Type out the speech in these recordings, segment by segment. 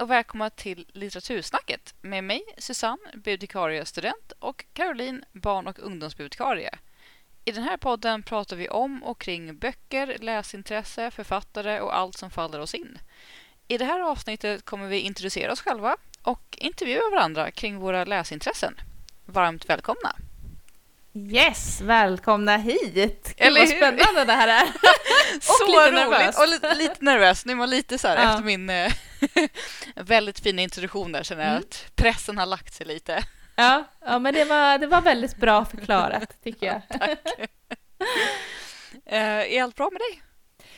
och välkomna till Litteratursnacket med mig Susanne, bibliotekariestudent och Caroline, barn och ungdomsbibliotekarie. I den här podden pratar vi om och kring böcker, läsintresse, författare och allt som faller oss in. I det här avsnittet kommer vi introducera oss själva och intervjua varandra kring våra läsintressen. Varmt välkomna! Yes, välkomna hit! Eller vad hur? spännande det här är. och Så lite roligt! nervös. Och lite, lite nervös. Nu är man lite så här Ja. efter min eh, väldigt fina introduktion där känner jag Mm. att pressen har lagt sig lite. Ja, ja men det var, det var väldigt bra förklarat tycker jag. Eh, är allt bra med dig?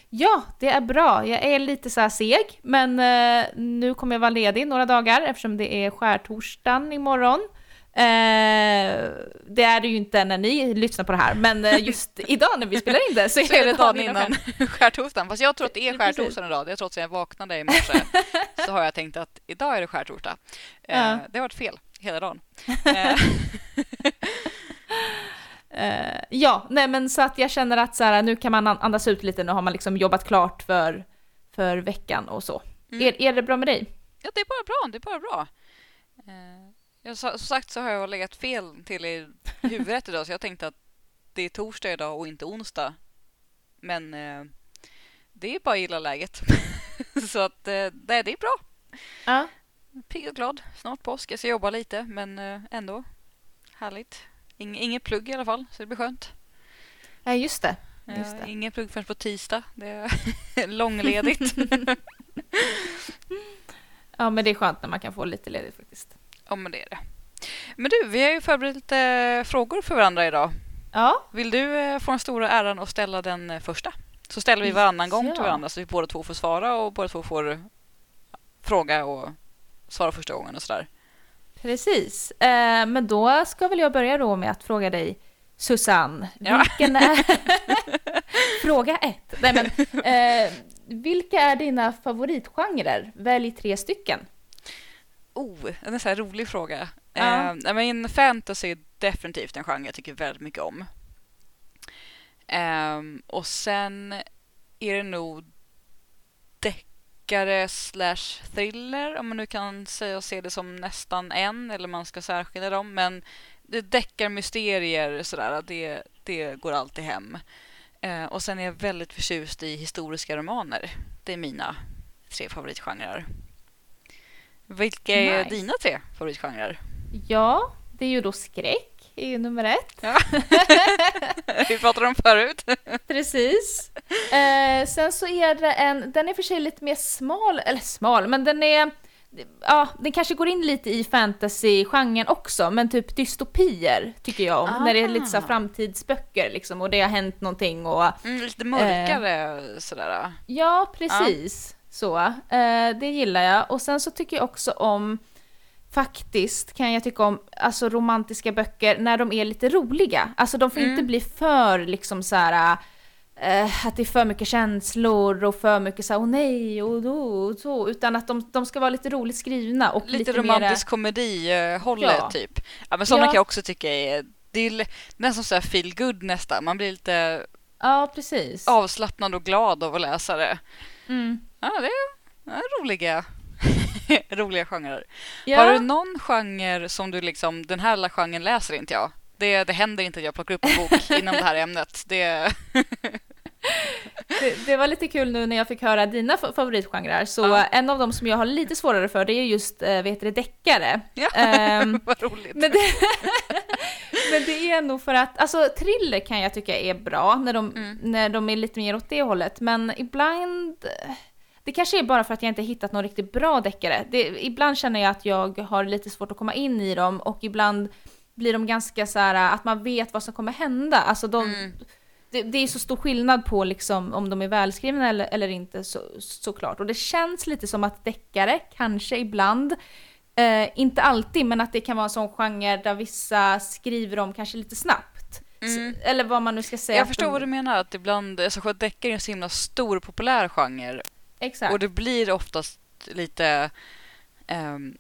Ja, det är bra. Jag är lite så här seg, men eh, nu kommer jag vara ledig några dagar eftersom det är skärtorsdagen imorgon. Eh, det är det ju inte när ni lyssnar på det här, men eh, just idag när vi spelar in det så är, Så är det dagen innan skärtorsdagen. Fast jag tror att det är skärtorsdagen idag. Jag tror att sen jag vaknade i morse så har jag tänkt att idag är det skärtorsdag. Eh, Ja. Det har varit fel hela dagen. Eh, Eh, ja, nej men så att jag känner att så här, nu kan man an- andas ut lite, nu har man liksom jobbat klart för, för veckan och så. Mm. Är, är det bra med dig? Ja, det är bara bra. Det är bara bra. Jag, sa- som sagt så har jag legat fel till i huvudet idag så jag tänkte att det är torsdag idag och inte onsdag. Men eh, det är bara att gilla läget. så att eh, det, det är bra. Ja. Pigg och glad. Snart påsk. Jag ska jobba lite men eh, ändå härligt. Ing, inget plugg i alla fall så det blir skönt. Ja, just det. Eh, Just det. Ingen plugg förrän på tisdag. Det är långledigt. Ja, men det är skönt när man kan få lite ledigt faktiskt. Ja men det är det. Men du, vi har ju förberett lite frågor för varandra idag. Ja, Vill du eh, få den stora äran att ställa den eh, första? Så ställer vi varannan gång till Ja. varandra så vi båda två får svara och båda två får fråga och svara första gången och sådär. precis. Eh, men då ska väl jag börja då med att fråga dig, Susanne, Ja. vilken är... Fråga ett. Nej, men, eh, vilka är dina favoritgenrer? Välj tre stycken. Oh, en sån här rolig fråga. Ja. Nej, men fantasy är definitivt en genre jag tycker väldigt mycket om. Ehm, och sen är det nog deckare slash thriller om man nu kan säga och se det som nästan en eller man ska särskilja dem. Men det deckarmysterier sådär, det, det går alltid hem. Eh, och sen är jag väldigt förtjust i historiska romaner. Det är mina tre favoritgenrer. Vilka är Nice. dina tre favoritgenrer? Ja, det är ju då skräck, är ju nummer ett. Ja. Vi pratade om förut. Precis. Eh, sen så är det en, den är för sig lite mer smal, eller smal, men den är, ja, den kanske går in lite i fantasy-genren också, men typ dystopier tycker jag om. När det är lite så Ah. framtidsböcker liksom, och det har hänt någonting och Mm, lite mörkare sådär. Ja, precis. Så. Eh, det gillar jag. Och sen så tycker jag också om, faktiskt kan jag tycka om, alltså romantiska böcker när de är lite roliga. Alltså de får Mm. inte bli för liksom så här. eh, att det är för mycket känslor och för mycket så här, åh nej och då och så, utan att de, de ska vara lite roligt skrivna och Lite, lite, romantisk komedi-hållet Ja. typ. Ja men sådana Ja. kan jag också tycka är, det är nästan såhär feel good nästan. Man blir lite ja, precis. avslappnad och glad av att läsa det. Mm. Ja, det är, roliga, roliga genrer. Ja. Har du någon genre som du liksom, den här lilla genren läser inte jag. Det, det händer inte att jag plockar upp en bok inom det här ämnet. Det, Det, det var lite kul nu när jag fick höra dina fa- favoritgenrer, så Ja. en av dem som jag har lite svårare för det är just, äh, vet du, det, deckare. ja, Ehm, vad roligt. Men det, men det är nog för att, alltså thriller kan jag tycka är bra när de, Mm. när de är lite mer åt det hållet, men ibland det kanske är bara för att jag inte hittat någon riktigt bra deckare. Det, ibland känner jag att jag har lite svårt att komma in i dem och ibland blir de ganska så här att man vet vad som kommer hända. Alltså de, Mm. det, det är så stor skillnad på liksom om de är välskrivna eller, eller inte så, såklart. Och det känns lite som att deckare kanske ibland Eh, inte alltid, men att det kan vara en sån genre där vissa skriver om kanske lite snabbt. Mm. Eller vad man nu ska säga. Jag förstår de- vad du menar, att ibland, alltså deckare är en så himla stor populär genre Exakt. och det blir oftast lite, ehm,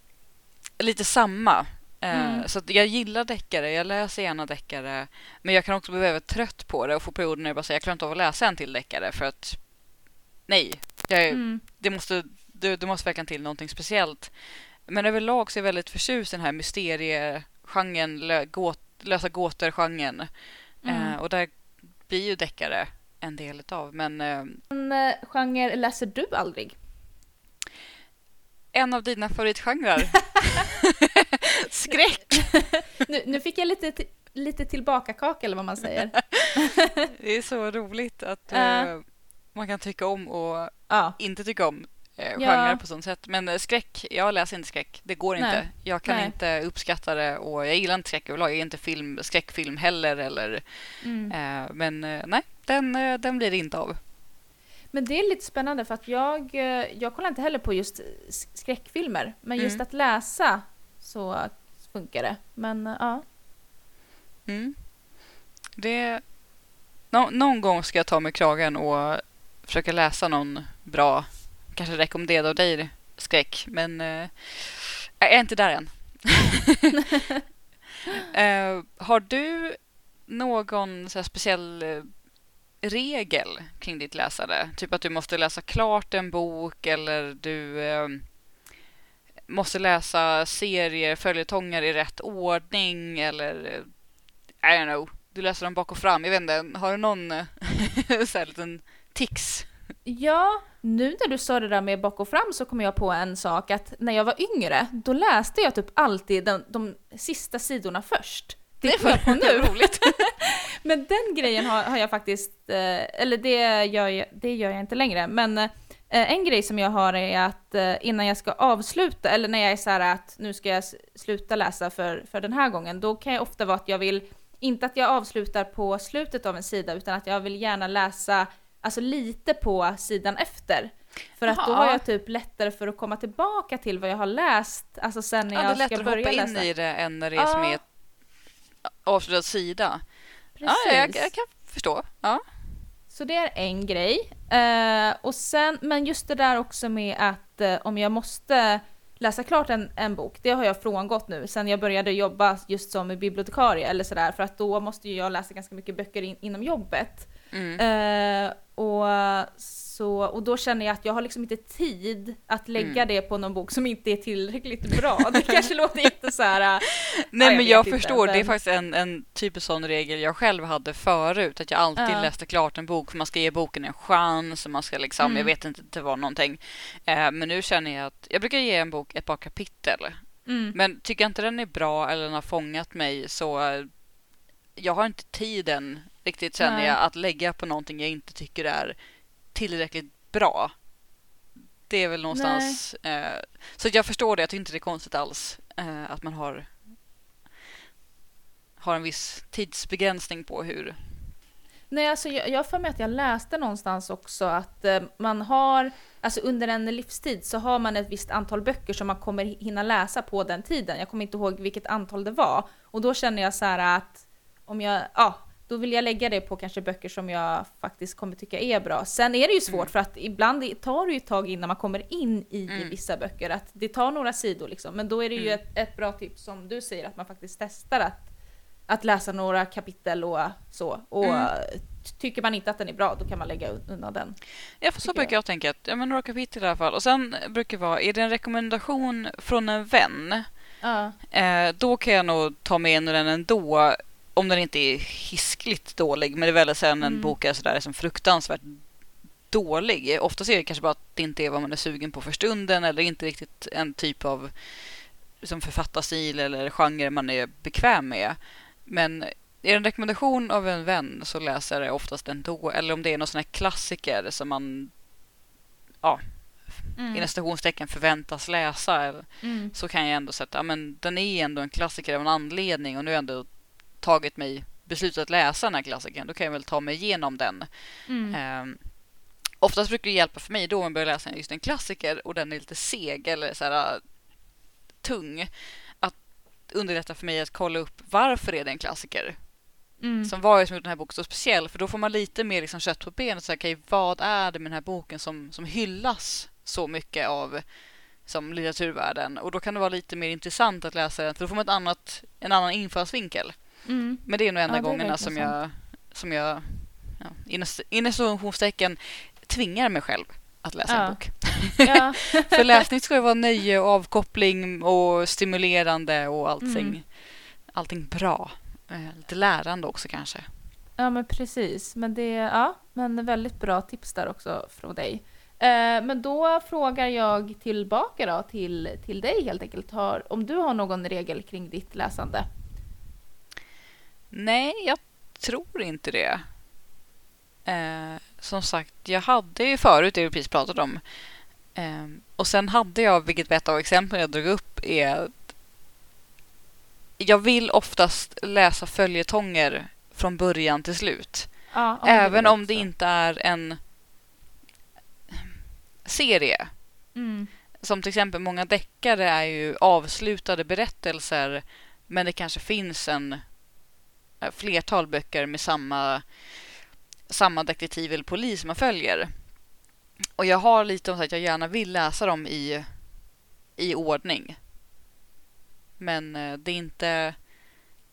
lite samma. Eh, Mm. Så jag gillar deckare, jag läser gärna deckare men jag kan också bli väldigt trött på det och få perioder när jag bara säger jag klarar inte av att läsa en till deckare för att nej, jag, Mm. det måste det, det måste verkligen till någonting speciellt. Men överlag så är jag väldigt förtjust i den här mysteriegenren, lö, gåt, lösa gåtor-genren. Mm. Eh, och där blir ju deckare en del av. Men eh, En eh, genre läser du aldrig? en av dina favoritgenrer. Skräck! Nu, nu fick jag lite, lite tillbaka-kaka eller vad man säger. Det är så roligt att eh, man kan tycka om och Ja. inte tycka om eh, Ja. genrer på sånt sätt. Men eh, skräck, jag läser inte skräck. Det går Nej. inte. Jag kan Nej. inte uppskatta det och jag gillar inte skräck överlag. Jag är inte film, skräckfilm heller. Eller, Mm. eh, men eh, nej, den, eh, den blir det inte av. Men det är lite spännande för att jag, jag kollar inte heller på just sk- skräckfilmer. Men just Mm. att läsa så funkar det. Men ja. Mm. Det, nå, någon gång ska jag ta mig kragen och försöka läsa någon bra, kanske rekommenderad av dig, skräck. Men eh, jag är inte där än. eh, har du någon så speciell eh, regel kring ditt läsande? Typ att du måste läsa klart en bok eller du eh, måste läsa serier, följetonger i rätt ordning eller eh, I don't know. Du läser dem bak och fram. Jag vet inte, har du någon eh, så här liten tics? Ja, nu när du sa det där med bak och fram så kom jag på en sak att när jag var yngre då läste jag typ alltid de, de sista sidorna först. Det kom jag på nu. roligt. Men den grejen har, har jag faktiskt, eh, eller det gör, jag, det gör jag inte längre, men eh, en grej som jag har är att eh, innan jag ska avsluta, eller när jag är så här att nu ska jag sluta läsa för, för den här gången, då kan jag ofta vara att jag vill, inte att jag avslutar på slutet av en sida, utan att jag vill gärna läsa alltså lite på sidan efter. För att då Jaha. har jag typ lättare för att komma tillbaka till vad jag har läst, alltså sen när Ja, det är jag ska lättare att börja hoppa in läsa. i det än när det är som är avslutad sida. Precis. Ja, jag, jag kan förstå. Ja. Så det är en grej. Eh, och sen, men just det där också med att eh, om jag måste läsa klart en, en bok, det har jag frångått nu sen jag började jobba just som bibliotekarie eller sådär för att då måste ju jag läsa ganska mycket böcker in, inom jobbet. Mm. Eh, och, så, och då känner jag att jag har liksom inte tid att lägga Mm. det på någon bok som inte är tillräckligt bra. Det kanske låter jätte så här. eh, Nej, jag men jag vet inte, förstår. Det är men- faktiskt en, en typisk sån regel jag själv hade förut. Att jag alltid Ja. läste klart en bok för man ska ge boken en chans. Och man ska liksom, Mm. Jag vet inte, det var någonting. Eh, men nu känner jag att jag brukar ge en bok ett par kapitel. Mm. Men tycker jag inte den är bra eller den har fångat mig så eh, jag har inte tiden riktigt känner Nej. jag att lägga på någonting jag inte tycker är tillräckligt bra. Det är väl någonstans... Eh, så jag förstår det, jag tycker inte det är konstigt alls eh, att man har har en viss tidsbegränsning på hur... Nej, alltså jag, jag för mig att jag läste någonstans också att eh, man har, alltså under en livstid så har man ett visst antal böcker som man kommer hinna läsa på den tiden. Jag kommer inte ihåg vilket antal det var. Och då känner jag så här att om jag, ja, då vill jag lägga det på kanske böcker som jag faktiskt kommer tycka är bra. Sen är det ju svårt Mm. för att ibland tar det ju ett tag innan man kommer in i Mm. vissa böcker. Att det tar några sidor liksom. Men då är det ju Mm. ett, ett bra tips som du säger att man faktiskt testar att att läsa några kapitel och så. Och Mm. tycker man inte att den är bra, då kan man lägga un- undan den. Ja, för så brukar jag tänka att ja, men några kapitel i alla fall. Och sen brukar det vara, är det en rekommendation från en vän Ja. Eh, då kan jag nog ta med den ändå. Om den inte är hiskligt dålig. Men det är väldigt sällan en Mm. bok är sådär som fruktansvärt dålig. Oftast är det kanske bara att det inte är vad man är sugen på för stunden. Eller inte riktigt en typ av som författarstil eller genre man är bekväm med. Men är det en rekommendation av en vän så läser jag det oftast ändå. Eller om det är någon sån här klassiker som man ja, Mm. inom citationstecken förväntas läsa. Mm. så kan jag ändå sätta, ja, men den är ändå en klassiker av en anledning och nu jag ändå tagit mig beslutat att läsa den här klassikern. Då kan jag väl ta mig igenom den. Mm. Ehm, oftast brukar det hjälpa för mig då om jag börjar läsa just en klassiker och den är lite seg eller så här, äh, tung. Att underlätta för mig att kolla upp varför är det en klassiker. Mm. Som var ju som gjort den här boken så speciell för då får man lite mer liksom kött på benet. Så här, okej, vad är det med den här boken som, som hyllas så mycket av som litteraturvärlden och då kan det vara lite mer intressant att läsa den för då får man ett annat, en annan infallsvinkel. Mm. Men det är nog enda Ja, gångerna som jag, som jag ja, inom- citationstecken tvingar mig själv att läsa Ja. en bok. Ja. För läsning ska ju vara nöje och avkoppling och stimulerande och allting, Mm. allting bra. Eh, Lite lärande också kanske. Ja, men precis. Men det ja, men väldigt bra tips där också från dig. Eh, men då frågar jag tillbaka då till, till dig helt enkelt. Har, om du har någon regel kring ditt läsande? Nej, jag tror inte det. Eh, som sagt, jag hade ju förut det vi precis pratade om. Eh, och sen hade jag, vilket var ett av exemplen jag drog upp, är jag vill oftast läsa följetonger från början till slut. Ja, men Även om det inte är en serie. Mm. Som till exempel många deckare är ju avslutade berättelser men det kanske finns en Eh, flertal böcker med samma, samma detektiv eller polis man följer. Och jag har lite om att jag gärna vill läsa dem i, i ordning. Men eh, det är inte...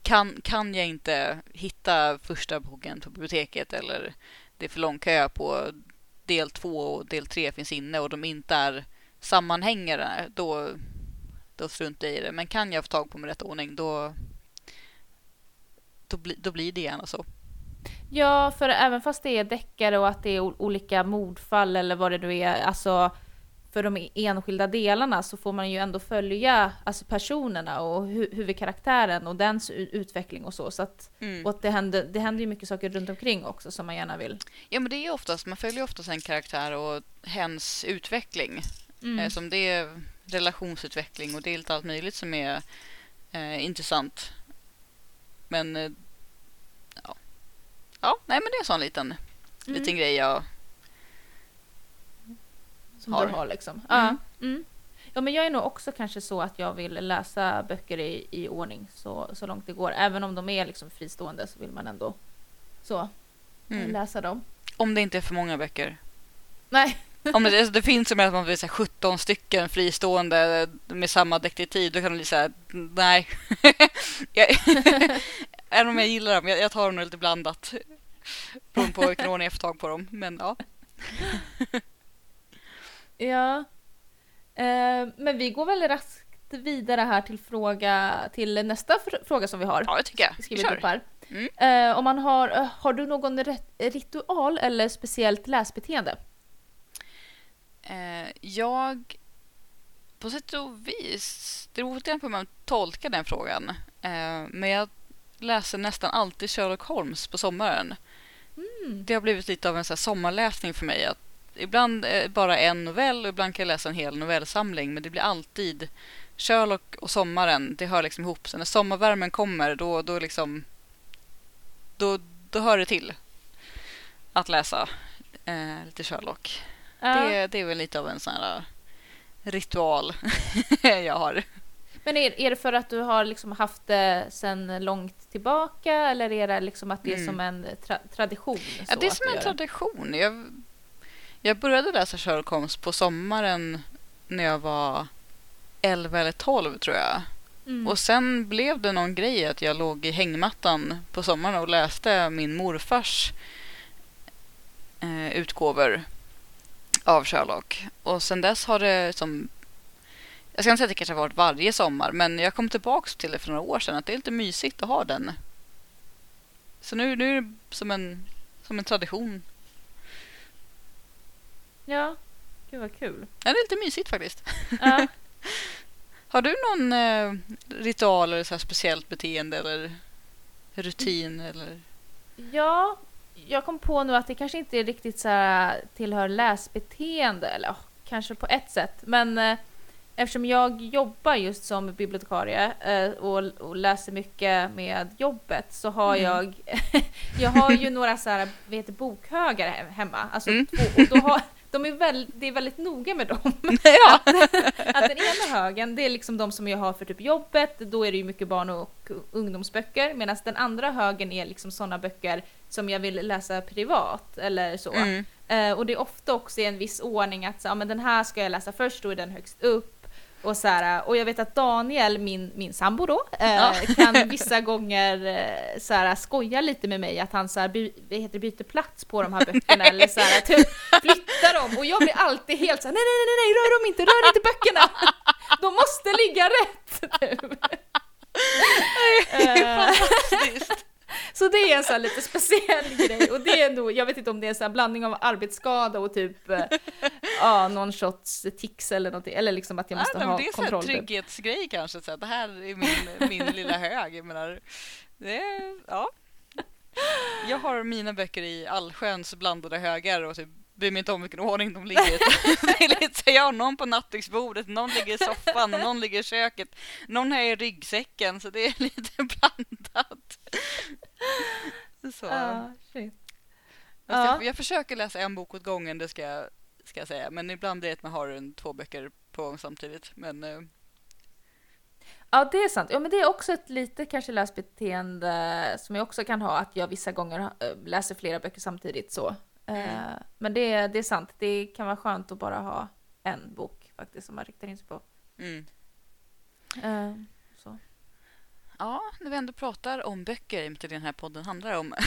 Kan, kan jag inte hitta första boken på biblioteket eller det är för lång kö på del två och del tre finns inne och de inte är sammanhängande då, då struntar jag i det. Men kan jag få tag på dem i rätt ordning, då, då, bli, då blir det gärna så. Ja, för även fast det är deckare och att det är olika mordfall eller vad det nu är, alltså för de enskilda delarna så får man ju ändå följa alltså personerna och hu- huvudkaraktären och dens utveckling och så. så att, Mm. och att det händer, det händer ju mycket saker runt omkring också som man gärna vill. Ja, men det är oftast, man följer oftast en karaktär och hens utveckling. Mm. Eh, Som det är relationsutveckling och det är lite allt möjligt som är eh, intressant. Men eh, ja. ja, nej men det är en sån liten, Mm. liten grej jag Som har. du har liksom. Mm. Mm. ja, men jag är nog också kanske så att jag vill läsa böcker i, i ordning så, så långt det går. Även om de är liksom fristående så vill man ändå så mm. läsa dem. Om det inte är för många böcker. Nej, Om det, alltså, det finns som att man vill säga 17 stycken fristående med samma detektiv, då kan så här, nej. även om jag gillar dem, jag, jag tar dem nog lite blandat. Beroende på vilken ordning jag får tag på dem. Men ja. Ja. Eh, men vi går väl raskt vidare här till, fråga, till nästa fr- fråga som vi har. ja, det tycker jag. Vi skrivit upp kör. här. Mm. Eh, om man har, eh, har du någon ret- ritual eller speciellt läsbeteende? Eh, jag, på sätt och vis, det beror lite på hur man tolkar den frågan. Eh, men jag läser nästan alltid Sherlock Holmes på sommaren. Mm. Det har blivit lite av en så sommarläsning för mig. Att ibland eh, bara en novell och ibland kan jag läsa en hel novellsamling. Men det blir alltid Sherlock och sommaren. Det hör liksom ihop. Så när sommarvärmen kommer då, då, liksom, då, då hör det till att läsa eh, lite Sherlock. Det, det är väl lite av en sån här eh, ritual jag har. Men är, är det för att du har liksom haft det sen långt tillbaka eller är det liksom att det är Mm. som en tra- tradition? Ja, det är som en tradition. Jag, jag började läsa Sherlock Holmes på sommaren när jag var 11 eller 12 tror jag. Mm. Och sen blev det någon grej att jag låg i hängmattan på sommaren och läste min morfars eh, utgåvor av Sherlock. Och sen dess har det som... Jag ska inte säga att det kanske har varit varje sommar, men jag kom tillbaka till det för några år sedan att det är lite mysigt att ha den. Så nu, nu är det som en, som en tradition. Ja, gud vad kul. Ja, det är lite mysigt faktiskt. Ja. Har du någon eh, ritual eller så speciellt beteende eller rutin? Eller? Ja, jag kom på nu att det kanske inte riktigt så här tillhör läsbeteende, eller ja, kanske på ett sätt. Men eh, eftersom jag jobbar just som bibliotekarie eh, och, och läser mycket med jobbet så har Mm. jag, jag har ju några så här, vad heter, bokhögar he- hemma. Alltså, Mm. två, och då har, de är väl, det är väldigt noga med dem. ja. Att den ena högen, det är liksom de som jag har för typ jobbet, då är det ju mycket barn och ungdomsböcker, medan den andra högen är liksom sådana böcker som jag vill läsa privat eller så. Mm. Eh, och det är ofta också i en viss ordning att så, ja, men den här ska jag läsa först, då är den högst upp. Och, så här, och jag vet att Daniel, min, min sambo då, eh, Ja. kan vissa gånger eh, så här, skoja lite med mig att han så här, by, heter, det, byter plats på de här böckerna eller så här, typ, flyttar dem och jag blir alltid helt såhär nej nej nej nej rör dem inte, rör inte böckerna! De måste ligga rätt! Typ. Eh, Fantastiskt. Så det är en här lite speciell grej och det är nog, jag vet inte om det är en här blandning av arbetsskada och typ eh, ja, någon shots tics eller någonting, eller liksom att jag måste men ha det är en här kontroll. typ. trygghetsgrej kanske. Så att det här är min, min lilla hög. Jag menar, det är, ja. Jag har mina böcker i allsköns blandade högar och typ bryr mig inte om vilken ordning de ligger i. Det är lite så jag har någon på nattduksbordet, någon ligger i soffan, någon ligger i köket, någon har i ryggsäcken så det är lite blandat. Så. Ja, shit. Ja. Jag, jag försöker läsa en bok åt gången, det ska jag, ska jag säga. Men ibland blir det att man har en, två böcker på gång samtidigt. Men eh, Ja, det är sant. Ja, men det är också ett litet kanske läsbeteende som jag också kan ha, att jag vissa gånger eh, läser flera böcker samtidigt så. Eh, Mm. Men det, är- det är sant, det kan vara skönt att bara ha en bok faktiskt som man riktar in sig på. mm. Eh, så. ja, när vi ändå pratar om böcker, i och med att den här podden handlar om.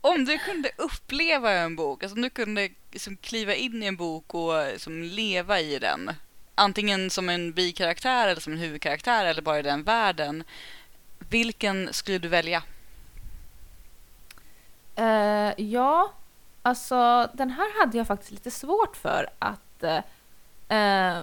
om du kunde uppleva en bok, alltså om du kunde liksom kliva in i en bok och liksom leva i den. Antingen som en bikaraktär eller som en huvudkaraktär eller bara i den världen. Vilken skulle du välja? Eh, ja, alltså den här hade jag faktiskt lite svårt för att eh,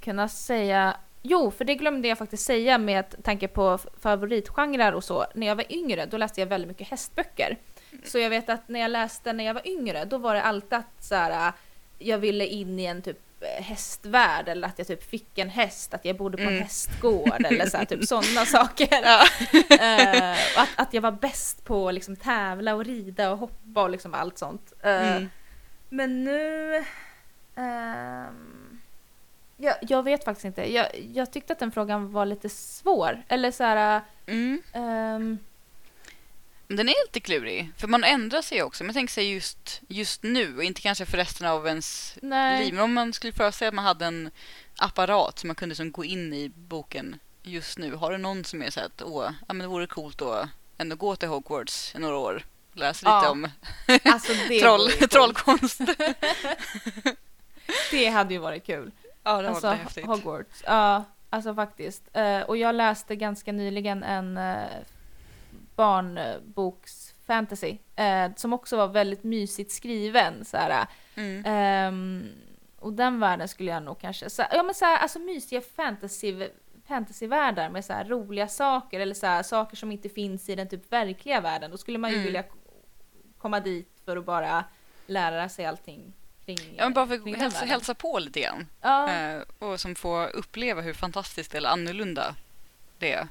kunna säga. Jo, för det glömde jag faktiskt säga med tanke på favoritgenrer och så. När jag var yngre, då läste jag väldigt mycket hästböcker. Så jag vet att när jag läste när jag var yngre, då var det alltid att så här, jag ville in i en typ hästvärld eller att jag typ fick en häst, att jag bodde på en Mm. hästgård eller så här, typ sådana saker. Ja. Och att, att jag var bäst på att liksom tävla och rida och hoppa och liksom allt sånt. Eh, Mm. Men nu... ehm, jag, jag vet faktiskt inte. Jag, jag tyckte att den frågan var lite svår. Eller så här... Mm. Men Den är lite klurig, för man ändrar sig också. Men tänker sig just, just nu och inte kanske för resten av ens nej. liv. Men om man skulle föreställa sig att man hade en apparat som man kunde liksom gå in i boken just nu. Har du någon som är så att åh, ja, men det vore coolt att ändå gå till Hogwarts i några år. Läsa lite Ja, om Alltså troll, trollkonst. det hade ju varit kul. ja, det Alltså lite häftigt. Hogwarts. Ja, alltså faktiskt. Eh, och jag läste ganska nyligen en uh, barnboks-fantasy. eh, som också var väldigt mysigt skriven. Så Mm. Ehm, och den världen skulle jag nog kanske... Så, ja men så alltså mysiga fantasy, fantasyvärldar med så roliga saker eller så saker som inte finns i den typ verkliga världen. Då skulle man ju Mm. vilja komma dit för att bara lära sig allting kring Ja, men bara för att hälsa, hälsa på lite grann. Ja, Eh, och som får uppleva hur fantastiskt eller annorlunda det är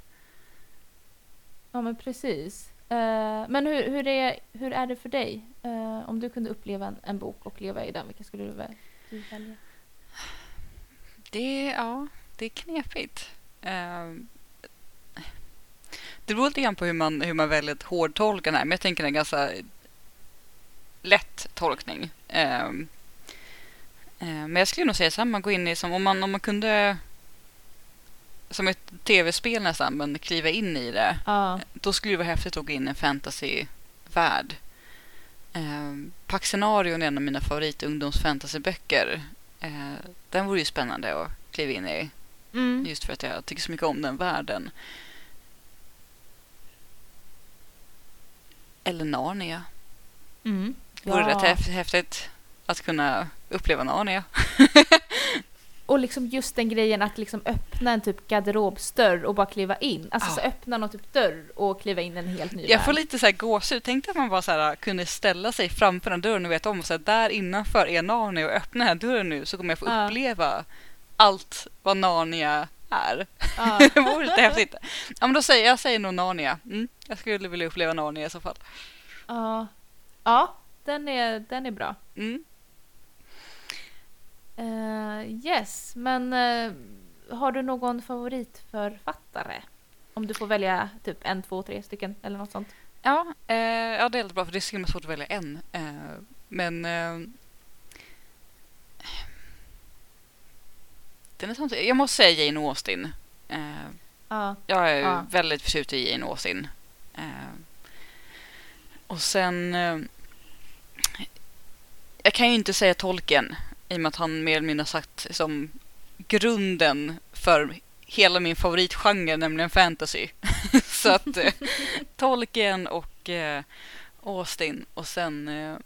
ja men precis. Uh, men hur, hur, är, hur är det för dig? Uh, om du kunde uppleva en, en bok och leva i den, vilken skulle du välja? Det, ja, det är knepigt. Uh, det beror lite grann på hur man, hur man väljer att hårdtolka den här, men jag tänker en ganska lätt tolkning. Men jag skulle nog säga samma, går in i som om man, om man kunde som ett tv-spel nästan, men kliva in i det. Ja, Då skulle det vara häftigt att gå in i en fantasyvärld. Eh, Paxenarion är en av mina favorit ungdomsfantasyböcker. Eh, den vore ju spännande att kliva in i. mm. Just för att jag tycker så mycket om den världen. Eller Narnia. Mm. Det vore Ja. rätt häf- häftigt att kunna uppleva Narnia. Och liksom just den grejen att liksom öppna en typ garderobsdörr och bara kliva in. Alltså Ja. så öppna någon typ dörr och kliva in en helt ny Jag får värld. lite så här gåshud. Tänk att man bara så här, kunde ställa sig framför den dörren och veta om att där innanför är Narnia och öppna den här dörren nu så kommer jag få Ja. uppleva allt vad Narnia är. Ja. det vore lite häftigt. Ja, men då säger jag säger nog Narnia. Mm, jag skulle vilja uppleva Narnia i så fall. ja. ja, den är, den är bra. Mm. Eh, yes, men eh, har du någon favoritförfattare? Om du får välja typ en, två, tre stycken eller något sånt. Ja, eh, ja, det är bra för det är så himla svårt att välja en. Eh, men... Eh, den är samtidigt, jag måste säga Jane Austen. Ja. jag är Ja. väldigt förtjust i Jane Austen. Och sen... Jag kan ju inte säga tolken i och med att han mer eller mindre sagt som grunden för hela min favoritgenre, nämligen fantasy. så att eh, Tolkien och eh, Austin och sen eh,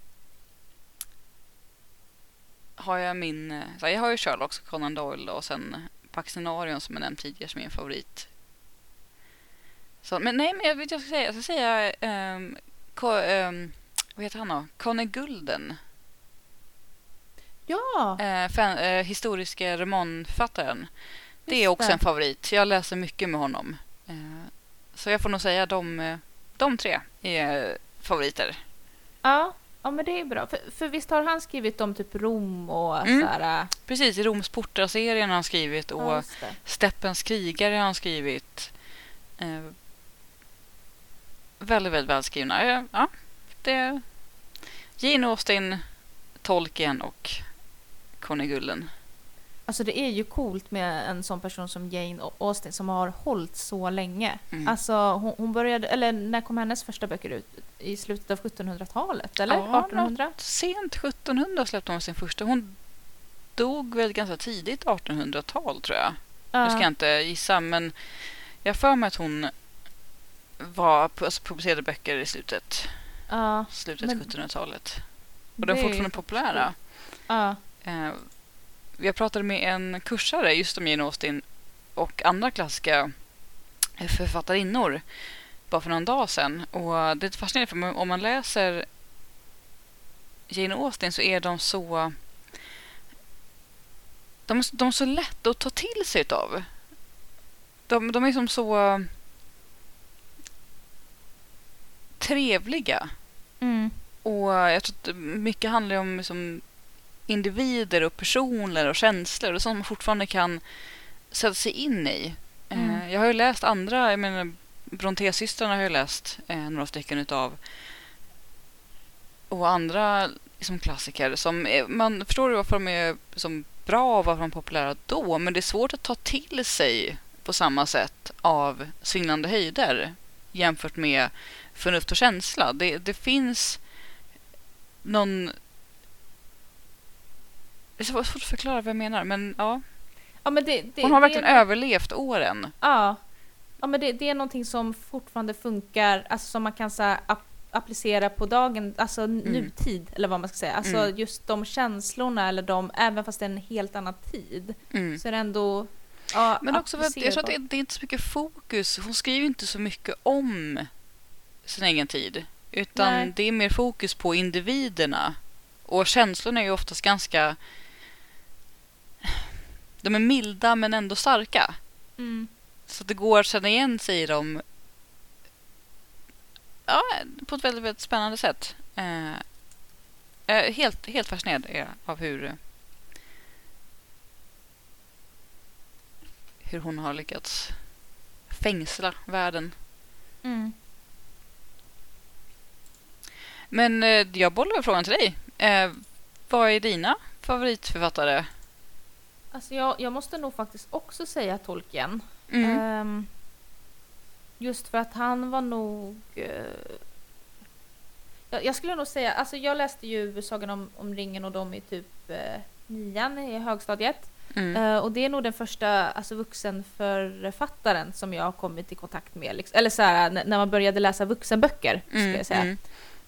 har jag min... Eh, så jag har ju Sherlock och Conan Doyle och sen Paxenarion som jag nämnt tidigare som min favorit. Så, men nej, men jag vet jag ska säga. Jag ska säga um, ko, um, vad heter han då? Conny Gulden. Ja! Uh, fan, uh, historiska romanförfattaren. Det är också det. en favorit. Jag läser mycket med honom. Uh, så jag får nog säga de, de tre är favoriter. Ja, Ja men det är bra. För, för visst har han skrivit om typ Rom och mm. så här... Äh? Precis, Roms portar-serien har han skrivit och ja, Steppens krigare har han skrivit. Eh, väldigt, väldigt välskrivna. Ja, det... Jane Austen, Tolkien och Conny Gullen. Alltså det är ju coolt med en sån person som Jane Austen som har hållit så länge. Mm. Alltså hon, hon, började, eller när kom hennes första böcker ut? I slutet av 1700-talet eller? Ja, 1800? Sent 1700 släppte hon sin första. Hon dog väl ganska tidigt 1800-tal tror jag. Ja. Nu ska jag inte gissa men jag för mig att hon var, alltså, publicerade böcker i slutet. Ja, slutet 1700-talet. Och de är fortfarande populära. Ja. Eh, jag pratade med en kursare just om Jane Austen och andra klassiska författarinnor bara för någon dag sedan. Och det är fascinerande för om man läser Jane Austen så är de så de, de är så lätta att ta till sig av. De, de är som så trevliga. Mm. Och jag tror att mycket handlar om liksom, individer och personer och känslor och sånt man fortfarande kan sätta sig in i. Eh, mm. Jag har ju läst andra, jag menar Brontésystrarna har jag läst eh, några stycken utav. Och andra liksom, klassiker som är, man förstår varför de är som bra och varför de är populära då men det är svårt att ta till sig på samma sätt av svindlande höjder jämfört med förnuft och känsla. Det, det finns någon det är svårt att förklara vad jag menar, men ja. ja men det, det, Hon har verkligen det, överlevt åren. Ja. Ja, men det, det, är någonting som fortfarande funkar, alltså som man kan så här, ap applicera på dagen, alltså mm. nutid eller vad man ska säga. Alltså mm. just de känslorna eller de, även fast det är en helt annan tid, mm. så är det ändå ja, Men också för att jag tror att det, det är inte så mycket fokus. Hon skriver inte så mycket om sin egen tid, utan Nej. det är mer fokus på individerna. Och känslorna är ju oftast ganska de är milda men ändå starka. Mm. Så det går att känna igen sig i dem ja, på ett väldigt, väldigt spännande sätt. Eh, helt, helt fascinerad av hur hur hon har lyckats fängsla världen. Mm. Men eh, jag bollar frågan till dig. Eh, vad är dina favoritförfattare Alltså jag, jag måste nog faktiskt också säga Tolkien. Mm. Um, just för att han var nog... Uh, jag, jag, skulle nog säga, alltså jag läste ju Sagan om, om ringen och dem i typ uh, nian i högstadiet. Mm. Uh, och det är nog den första alltså, vuxenförfattaren som jag har kommit i kontakt med. Liksom. Eller så här, när man började läsa vuxenböcker, mm. ska jag säga.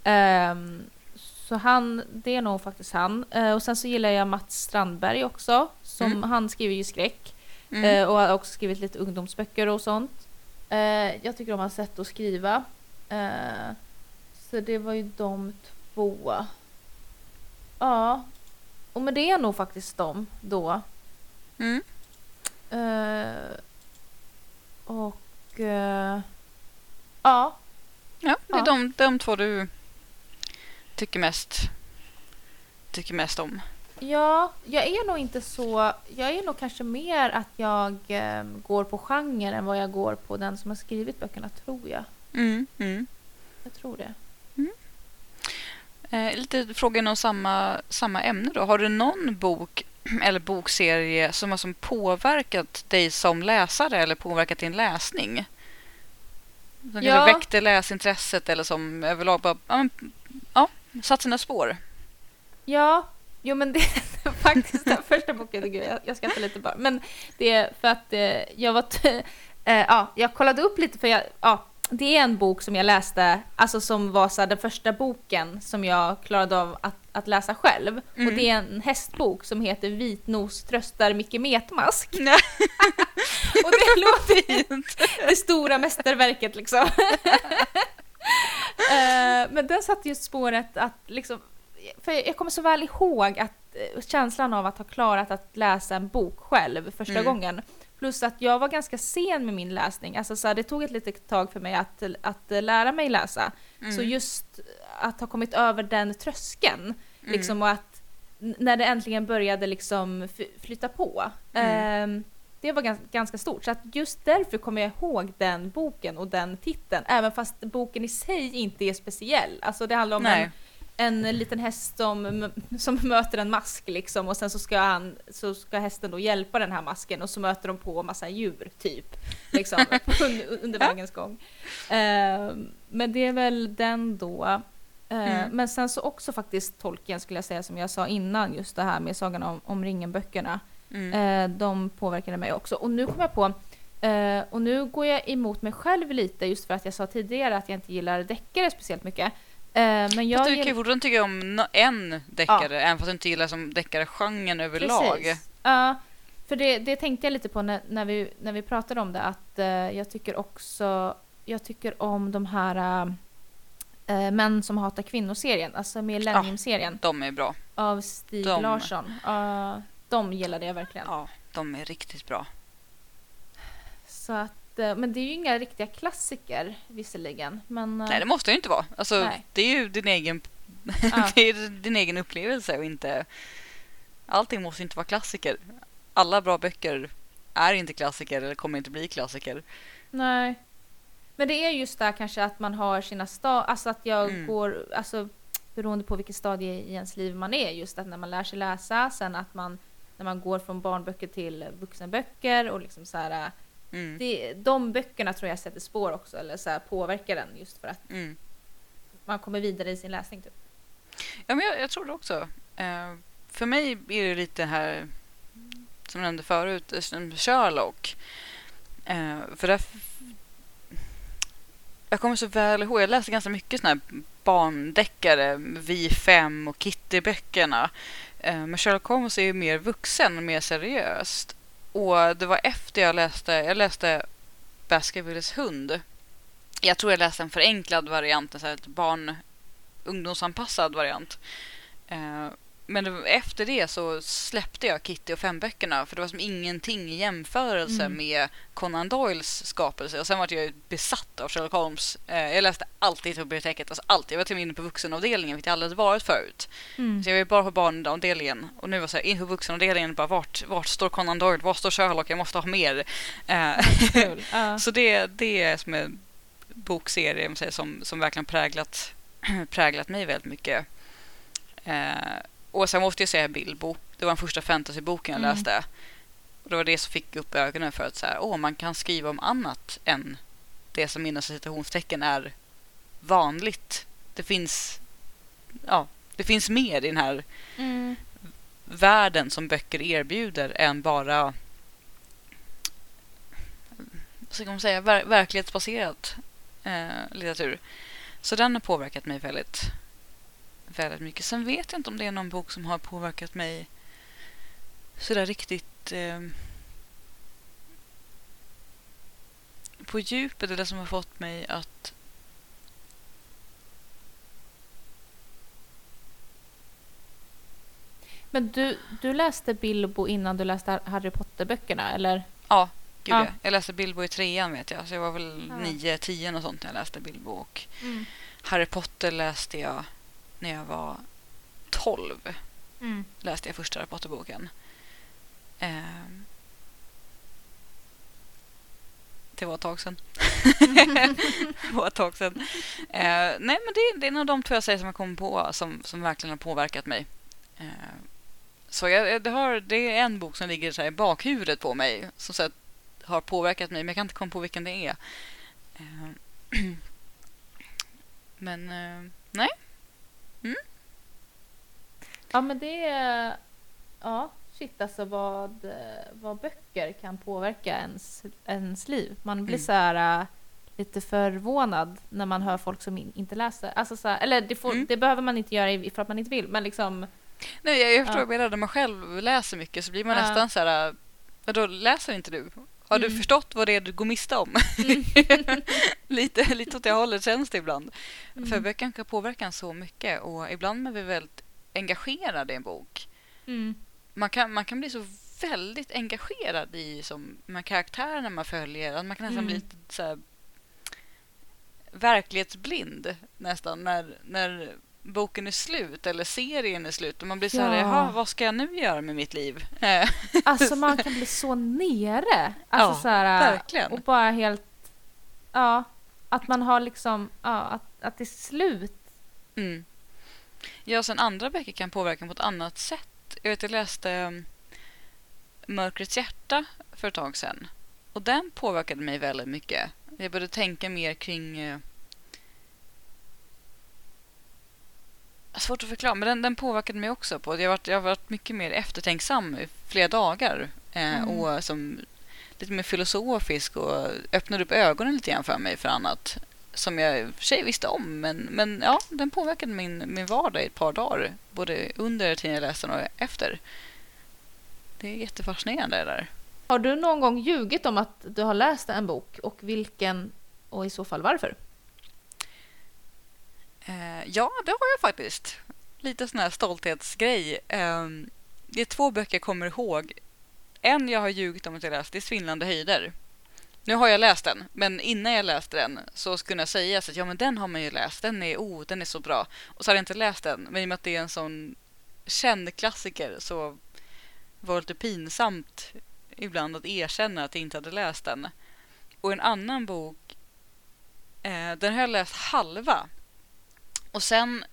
Mm. Um, så han, det är nog faktiskt han. Uh, och sen så gillar jag Mats Strandberg också. Som, mm. Han skriver ju skräck. Mm. Uh, och har också skrivit lite ungdomsböcker och sånt. Uh, jag tycker om hans sätt att skriva. så det var ju de två. Ja. Och men det är nog faktiskt de då. Mm. och... ja. Ja, det är ja. De, de två du tycker mest, tycker mest om? Ja, jag är nog inte så... Jag är nog kanske mer att jag eh, går på genre än vad jag går på den som har skrivit böckerna, tror jag. Mm, mm. Jag tror det. Mm. Eh, lite fråga inom samma, samma ämne då. Har du någon bok eller bokserie som har som påverkat dig som läsare eller påverkat din läsning? Som Ja. kanske väckte läsintresset eller som överlag bara ja, satt sina spår. Ja, jo men det är faktiskt den första boken, gud, jag, jag skrattar lite bara. Men det är för att eh, jag var, eh, ja, jag kollade upp lite för jag, ja, det är en bok som jag läste, alltså som var så här, den första boken som jag klarade av att, att läsa själv. Och Mm. det är en hästbok som heter Vitnos tröstar Micke Metmask. Och det låter det stora mästerverket liksom. Eh, Men den satte just spåret att liksom, för jag kommer så väl ihåg att eh, känslan av att ha klarat att läsa en bok själv första Mm. gången. Plus att jag var ganska sen med min läsning. Alltså så här, det tog ett litet tag för mig att, att eh, lära mig läsa. Mm. Så just att ha kommit över den tröskeln, Mm. liksom och att när det äntligen började liksom f- flytta på. Ehm, det var ganska, ganska stort. Så att just därför kommer jag ihåg den boken och den titeln. Även fast boken i sig inte är speciell. Alltså det handlar om Nej. en, en liten häst som, som möter en mask liksom och sen så ska, han, så ska hästen då hjälpa den här masken och så möter de på massa djur typ. Liksom, under, vägens gång. Ehm, men det är väl den då. Eh, Mm. Men sen så också faktiskt Tolkien skulle jag säga som jag sa innan just det här med Sagan om, om ringen-böckerna. Mm. Eh, de påverkade mig också. Och nu kom jag på, eh, och nu går jag emot mig själv lite just för att jag sa tidigare att jag inte gillar deckare speciellt mycket. Eh, men jag Fast du kan ju fortfarande tycka om en deckare, även fast du inte gillar som deckare-genren överlag. Ja, för det, det tänkte jag lite på när, när, vi, när vi pratade om det, att eh, jag tycker också, jag tycker om de här eh, Män som hatar kvinnor-serien, alltså Millennium-serien De är bra. av Stig De- Larsson. Uh, de gillade jag verkligen. Ja, de är riktigt bra. Så att, men det är ju inga riktiga klassiker visserligen. Men, eh, Nej, det måste ju inte vara. Alltså, Nej. det är ju din egen, Ja. det är din egen upplevelse och inte... Allting måste inte vara klassiker. Alla bra böcker är inte klassiker eller kommer inte bli klassiker. Nej. Men det är just där kanske att man har sina stadier, alltså att jag Mm. går, alltså beroende på vilket stadie i ens liv man är, just att när man lär sig läsa, sen att man när man går från barnböcker till vuxenböcker och liksom så här, Mm. det, de böckerna tror jag sätter spår också, eller så här, påverkar den just för att Mm. man kommer vidare i sin läsning. Typ. Ja, men jag, jag tror det också. Eh, för mig är det lite här, som jag nämnde förut, Sherlock. Eh, för där... Jag kommer så väl ihåg, jag läste ganska mycket såna här barndeckare, Vi fem och Kitty-böckerna. Eh, men Sherlock Holmes är ju mer vuxen och mer seriöst. Och det var efter jag läste, jag läste Baskervilles hund. Jag tror jag läste en förenklad variant, en här barn ungdomsanpassad variant. Eh, men efter det så släppte jag Kitty och femböckerna för det var som ingenting i jämförelse Mm. med Conan Doyles skapelse. Och sen var jag besatt av Sherlock Holmes. Eh, jag läste alltid på biblioteket, alltså alltid. Jag var till och med inne på vuxenavdelningen, vilket jag aldrig hade varit förut. Mm. Så jag var bara på barnavdelningen och nu var jag så här, in på vuxenavdelningen bara vart, vart står Conan Doyle, var står Sherlock, jag måste ha mer. Eh. Ja. så det, det är som en bokserie som, som verkligen präglat, präglat mig väldigt mycket. Och sen måste jag säga Bilbo. Det var den första fantasyboken jag Mm. läste. Och det var det som fick upp ögonen för att så här, åh, man kan skriva om annat än det som inom citationstecken är vanligt. Det finns, ja, det finns mer i den här Mm. världen som böcker erbjuder än bara vad ska man säga, ver- verklighetsbaserat eh, litteratur. Så den har påverkat mig väldigt, väldigt mycket. Sen vet jag inte om det är någon bok som har påverkat mig sådär riktigt eh, på djupet eller som har fått mig att Men du, du läste Bilbo innan du läste Harry Potter-böckerna, eller? Ja, gud Ja. ja. Jag läste Bilbo i trean vet jag. Så jag var väl Ja. nio, tio och sånt när jag läste Bilbo. Och Harry Potter läste jag när jag var 12. Mm. Läste jag första Harry Potter-boken. Ehm. det var ett tag sedan. det var ett tag sedan. Eh, nej, men det, det är av de två jag säger som jag kommer på som, som verkligen har påverkat mig. Eh, så jag, det, har, det är en bok som ligger så i bakhuvudet på mig som så här, har påverkat mig, men jag kan inte komma på vilken det är. Eh, Men eh, nej. Ja men det är... Ja, shit alltså vad, vad böcker kan påverka ens, ens liv. Man blir Mm. så här äh, lite förvånad när man hör folk som in, inte läser. Alltså så här, eller det, får, Mm. det behöver man inte göra för att man inte vill, men liksom... Nej, jag, jag förstår Ja. vad. När man själv läser mycket så blir man Ja. nästan så här... äh, Vadå, läser inte du? Har du Mm. förstått vad det är du går miste om? lite, lite åt det hållet känns det ibland. För Mm. böcker kan påverka en så mycket och ibland är vi väldigt engagerade i en bok. Mm. Man kan, man kan bli så väldigt engagerad i som, karaktärerna man följer. Att man kan nästan Mm. bli lite så här, verklighetsblind nästan när, när boken är slut eller serien är slut. Och man blir så här, Ja. jaha, vad ska jag nu göra med mitt liv? Eh, Alltså man kan bli så nere. Alltså Ja, så här, verkligen. Och bara helt... Ja, att man har liksom... Ja, att, att det är slut. Mm. Ja, sen andra böcker kan påverka på ett annat sätt. Jag vet, jag läste um, Mörkrets hjärta för ett tag sedan. Och den påverkade mig väldigt mycket. Jag började tänka mer kring... svårt att förklara, men den, den påverkade mig också. på Jag har varit, jag har varit mycket mer eftertänksam i flera dagar. Eh, Mm. Och som lite mer filosofisk och öppnade upp ögonen lite grann för mig för annat som jag i och för sig visste om. Men, men ja, den påverkade min, min vardag i ett par dagar. Både under tiden jag läste den och efter. Det är jättefascinerande det där. Har du någon gång ljugit om att du har läst en bok och vilken och i så fall varför? Eh, ja, det har jag faktiskt. Lite sån här stolthetsgrej. Eh, det är två böcker jag kommer ihåg. En jag har ljugit om att jag läst, det är Svindlande höjder. Nu har jag läst den, men innan jag läste den så skulle jag säga att ja, men den har man ju läst. Den är, oh, den är så bra. Och så hade jag inte läst den, men i och med att det är en sån känd klassiker så var det lite pinsamt ibland att erkänna att jag inte hade läst den. Och en annan bok, eh, den har jag läst halva. Och sen,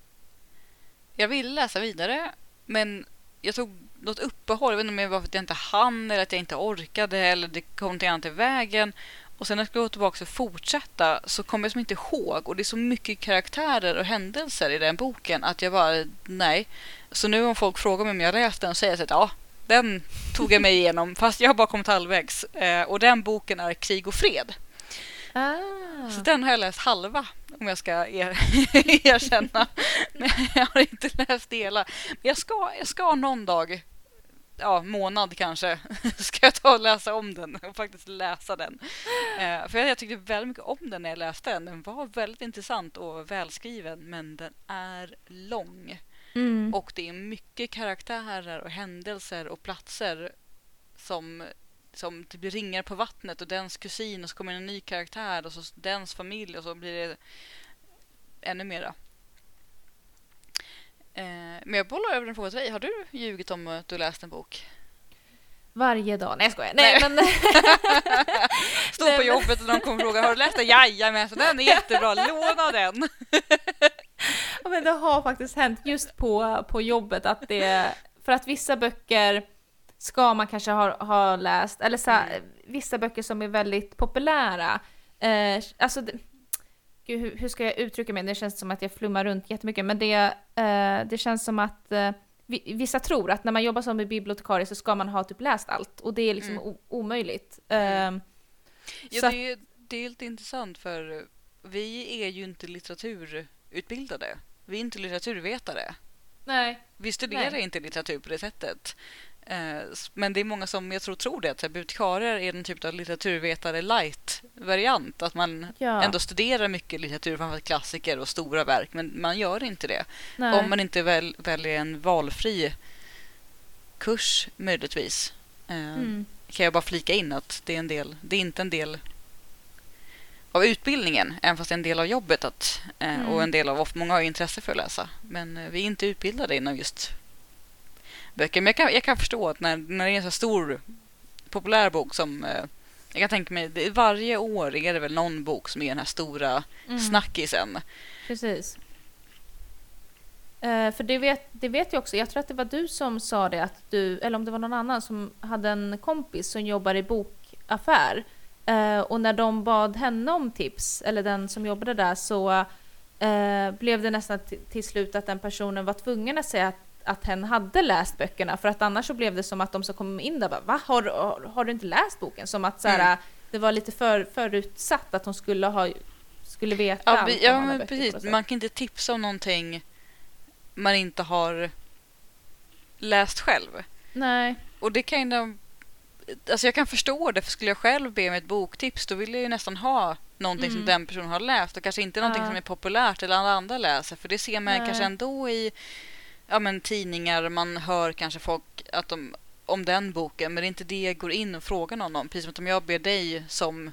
jag ville läsa vidare, men jag tog något uppehåll. Jag vet inte om det var för att jag inte hann eller att jag inte orkade eller det kom någonting annat i vägen. Och sen när jag skulle gå tillbaka och fortsätta så kom jag som inte ihåg. Och det är så mycket karaktärer och händelser i den boken att jag bara, nej. Så nu om folk frågar mig om jag har läst den så säger jag så att ja, den tog jag mig igenom fast jag har bara kommit halvvägs. Eh, och den boken är Krig och fred. Ah. Så den har jag läst halva om jag ska er erkänna. Men jag har inte läst hela. Men jag ska, jag ska någon dag, ja månad kanske, ska jag ta och läsa om den och faktiskt läsa den. Eh, för jag tyckte väldigt mycket om den när jag läste den. Den var väldigt intressant och välskriven men den är lång. Mm. Och det är mycket karaktärer och händelser och platser som, som typ ringar på vattnet och dens kusin och så kommer en ny karaktär och så dens familj och så blir det ännu mera. Eh, men jag bollar över den frågan till dig. Har du ljugit om att du läst en bok? Varje dag. Nej jag skojar. Nej, Nej. men... Nej, på jobbet och någon kommer och frågar har du läst den? Jajamensan, den är jättebra, låna den! Ja, men det har faktiskt hänt just på, på jobbet att det... För att vissa böcker ska man kanske ha, ha läst, eller så här, vissa böcker som är väldigt populära. Eh, alltså, det, gud, hur, hur ska jag uttrycka mig? Det känns som att jag flummar runt jättemycket, men det, eh, det känns som att eh, vi- Vissa tror att när man jobbar som bibliotekarie så ska man ha typ läst allt och det är liksom Mm. omöjligt. Mm. Eh, Ja, att- det, är, det är lite intressant för vi är ju inte litteraturutbildade. Vi är inte litteraturvetare. nej. Vi studerar Nej. inte litteratur på det sättet. Eh, Men det är många som jag tror tror det. Att bibliotekarier är en typ av litteraturvetare light-variant. Att man Ja. ändå studerar mycket litteratur, framförallt klassiker och stora verk. Men man gör inte det. nej. Om man inte väl, väljer en valfri kurs möjligtvis. Eh, Mm. kan jag bara flika in att det är en del, det är inte en del av utbildningen, även fast det är en del av jobbet att, eh, Mm. och en del av, många har intresse för att läsa, men vi är inte utbildade inom just böcker. Men jag kan, jag kan förstå att när, när det är en så stor populär bok som eh, jag kan tänka mig, det, varje år är det väl någon bok som är den här stora Mm. snackisen. Precis. Eh, för det vet, det vet jag också, jag tror att det var du som sa det, att du, eller om det var någon annan som hade en kompis som jobbar i bokaffär. Eh, och när de bad henne om tips, eller den som jobbade där, så eh, blev det nästan till slut att den personen var tvungen att säga att, att hen hade läst böckerna, för att annars så blev det som att de som kom in där bara Va? Har, har, har du inte läst boken? Som att så här, mm. det var lite för, förutsatt att hon skulle ha skulle veta ja, allt ja, men precis. Man kan inte tipsa om någonting man inte har läst själv. Nej. Och det kan ju... Alltså jag kan förstå det, för skulle jag själv be om ett boktips då vill jag ju nästan ha någonting mm. som den personen har läst och kanske inte någonting ja. som är populärt eller alla andra läser. För det ser man Nej. kanske ändå i ja, men, tidningar, man hör kanske folk att de, om den boken, men det är inte det jag går in och frågar någon om. Precis som att om jag ber dig som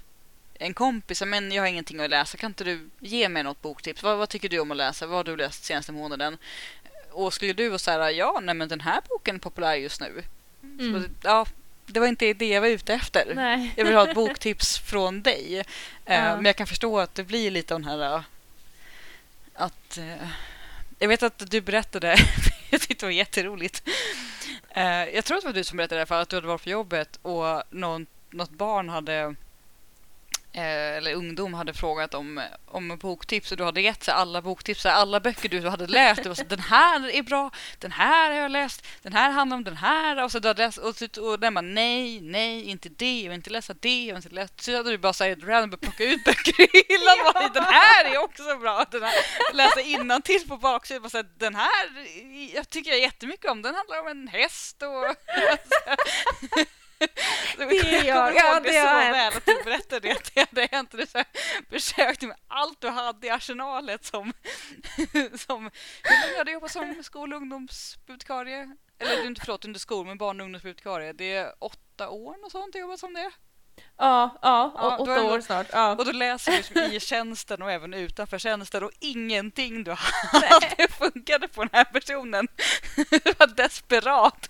en kompis, men jag har ingenting att läsa, kan inte du ge mig något boktips? Vad, vad tycker du om att läsa? Vad har du läst senaste månaden? Och skulle du vara så här, ja, nej men den här boken är populär just nu. Mm. Så, ja, det var inte det jag var ute efter. Nej. Jag vill ha ett boktips från dig. Ja. Uh, men jag kan förstå att det blir lite av den här... Uh, att... Jag vet att du berättade, jag tyckte det var jätteroligt. Eh, jag tror att det var du som berättade det för att du hade varit på jobbet och någon, något barn hade eller ungdom hade frågat om, om boktips och du hade gett alla boktips, alla böcker du hade läst. Det var så, den här är bra, den här har jag läst, den här handlar om den här. Och så du hade läst, och, och den bara nej, nej, inte det, jag vill inte läsa det, jag vill inte läsa Så hade du bara sagt random plocka ut böcker i hyllan. Ja. Den här är också bra. Den här, läsa innantill på baksidan. Så den här jag tycker jag jättemycket om. Den handlar om en häst och... det är jag. Ja, det, det så väl att du berättade det hade hänt. Du så försökte med allt du hade i arsenalet som... som hur länge har du jobbat som skol och ungdomsbibliotekarie? Eller inte förlåt, inte skol, men barn och ungdomsbibliotekarie. Det är åtta år och sånt du jobbat som det? Ja, ja, ja åtta år snart. Ja. Och då läser du liksom i tjänsten och även utanför tjänsten och ingenting du hade funkade på den här personen. Du var desperat.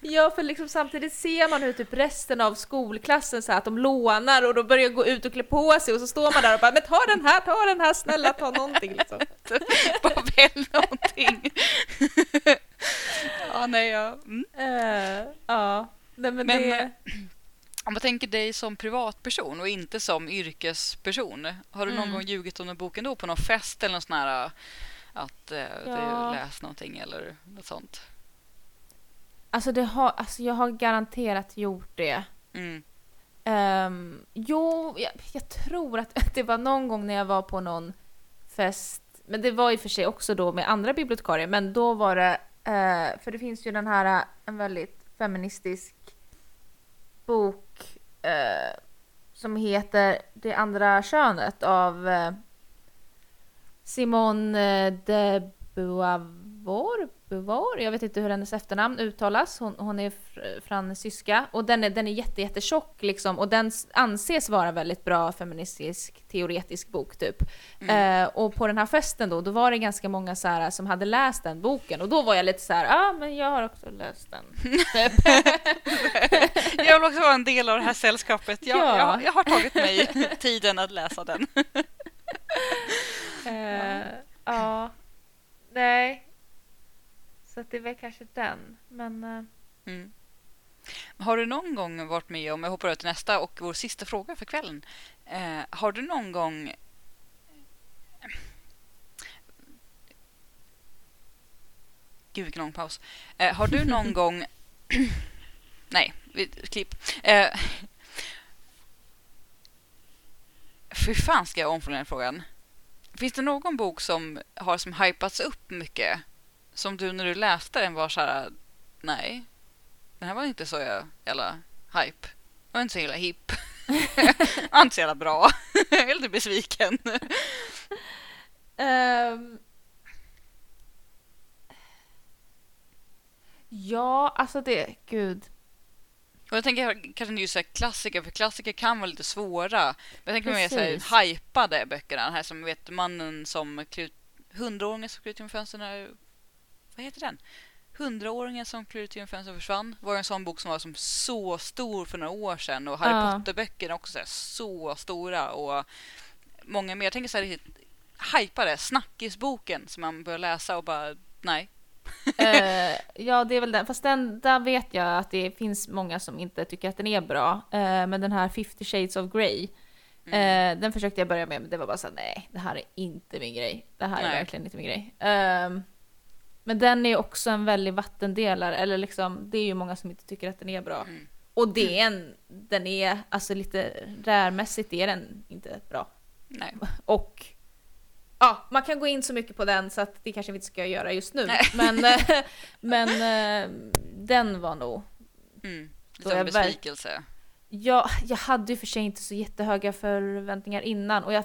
ja, för liksom samtidigt ser man hur typ resten av skolklassen så här, att de lånar och då börjar gå ut och klä på sig och så står man där och bara men ta den här, ta den här, snälla ta någonting liksom. Bara välj någonting. ja, nej, ja. Mm. Uh, ja. Nej, men, men det... Om man tänker dig som privatperson och inte som yrkesperson. Har du någon mm. gång ljugit om den boken då på någon fest eller någon sån här att eh, ja. du läst någonting eller något sånt? Alltså, det har, alltså jag har garanterat gjort det. Mm. Um, jo, jag, jag, tror att det var någon gång när jag var på någon fest, men det var i och för sig också då med andra bibliotekarier, men då var det, uh, för det finns ju den här, en väldigt feministisk bok eh, som heter Det andra könet av eh, Simone eh, de Beauvoir. Beauvoir. Jag vet inte hur hennes efternamn uttalas. Hon, hon är fransyska och den är, den är jätte, jättetjock liksom och den anses vara väldigt bra feministisk teoretisk bok typ. Mm. Eh, och på den här festen då, då var det ganska många så här, som hade läst den boken och då var jag lite så här, ja ah, men jag har också läst den. jag vill också vara en del av det här sällskapet. Jag, ja. jag, jag har tagit mig tiden att läsa den. uh, ja, nej. Så det är väl kanske den. Men... Uh... Mm. Har du någon gång varit med om, jag hoppar över till nästa och vår sista fråga för kvällen. Eh, har du någon gång Gud vilken lång paus. Eh, har du någon gång... Nej, klipp. Eh, hur fan ska jag omformulera frågan? Finns det någon bok som har som hypats upp mycket? Som du när du läste den var så här, nej, den här var inte så jävla hype. Den var inte så jävla hipp. var inte så jävla bra. jag är lite besviken. Um, ja, alltså det, gud. Och jag tänker kanske just så klassiker, för klassiker kan vara lite svåra. Men jag tänker mer så här, hypade böckerna. Den här som vet mannen som hundraåringen som klev ut genom fönstren. Vad heter den? Hundraåringen som klev ut genom fönstren försvann. var en sån bok som var som så stor för några år sedan. Och Harry ja. Potter-böckerna också så, här, så stora. Och många mer. Jag tänker så här, hypade snackisboken som man börjar läsa och bara nej, Eh, ja, det är väl den. Fast den, där vet jag att det finns många som inte tycker att den är bra. Eh, men den här 50 shades of Grey, Mm. eh, den försökte jag börja med, men det var bara så här, nej, det här är inte min grej. Det här är Nej. verkligen inte min grej. Men den är också en väldig vattendelare, eller liksom, det är ju många som inte tycker att den är bra. Mm. Och det är en, den är, alltså lite rärmässigt är den inte bra. Nej. Och ja, man kan gå in så mycket på den så att det kanske vi inte ska göra just nu. Nej. Men, eh, men eh, den var nog... Mm. Lite verk- besvikelse. Ja, jag hade ju för sig inte så jättehöga förväntningar innan och jag,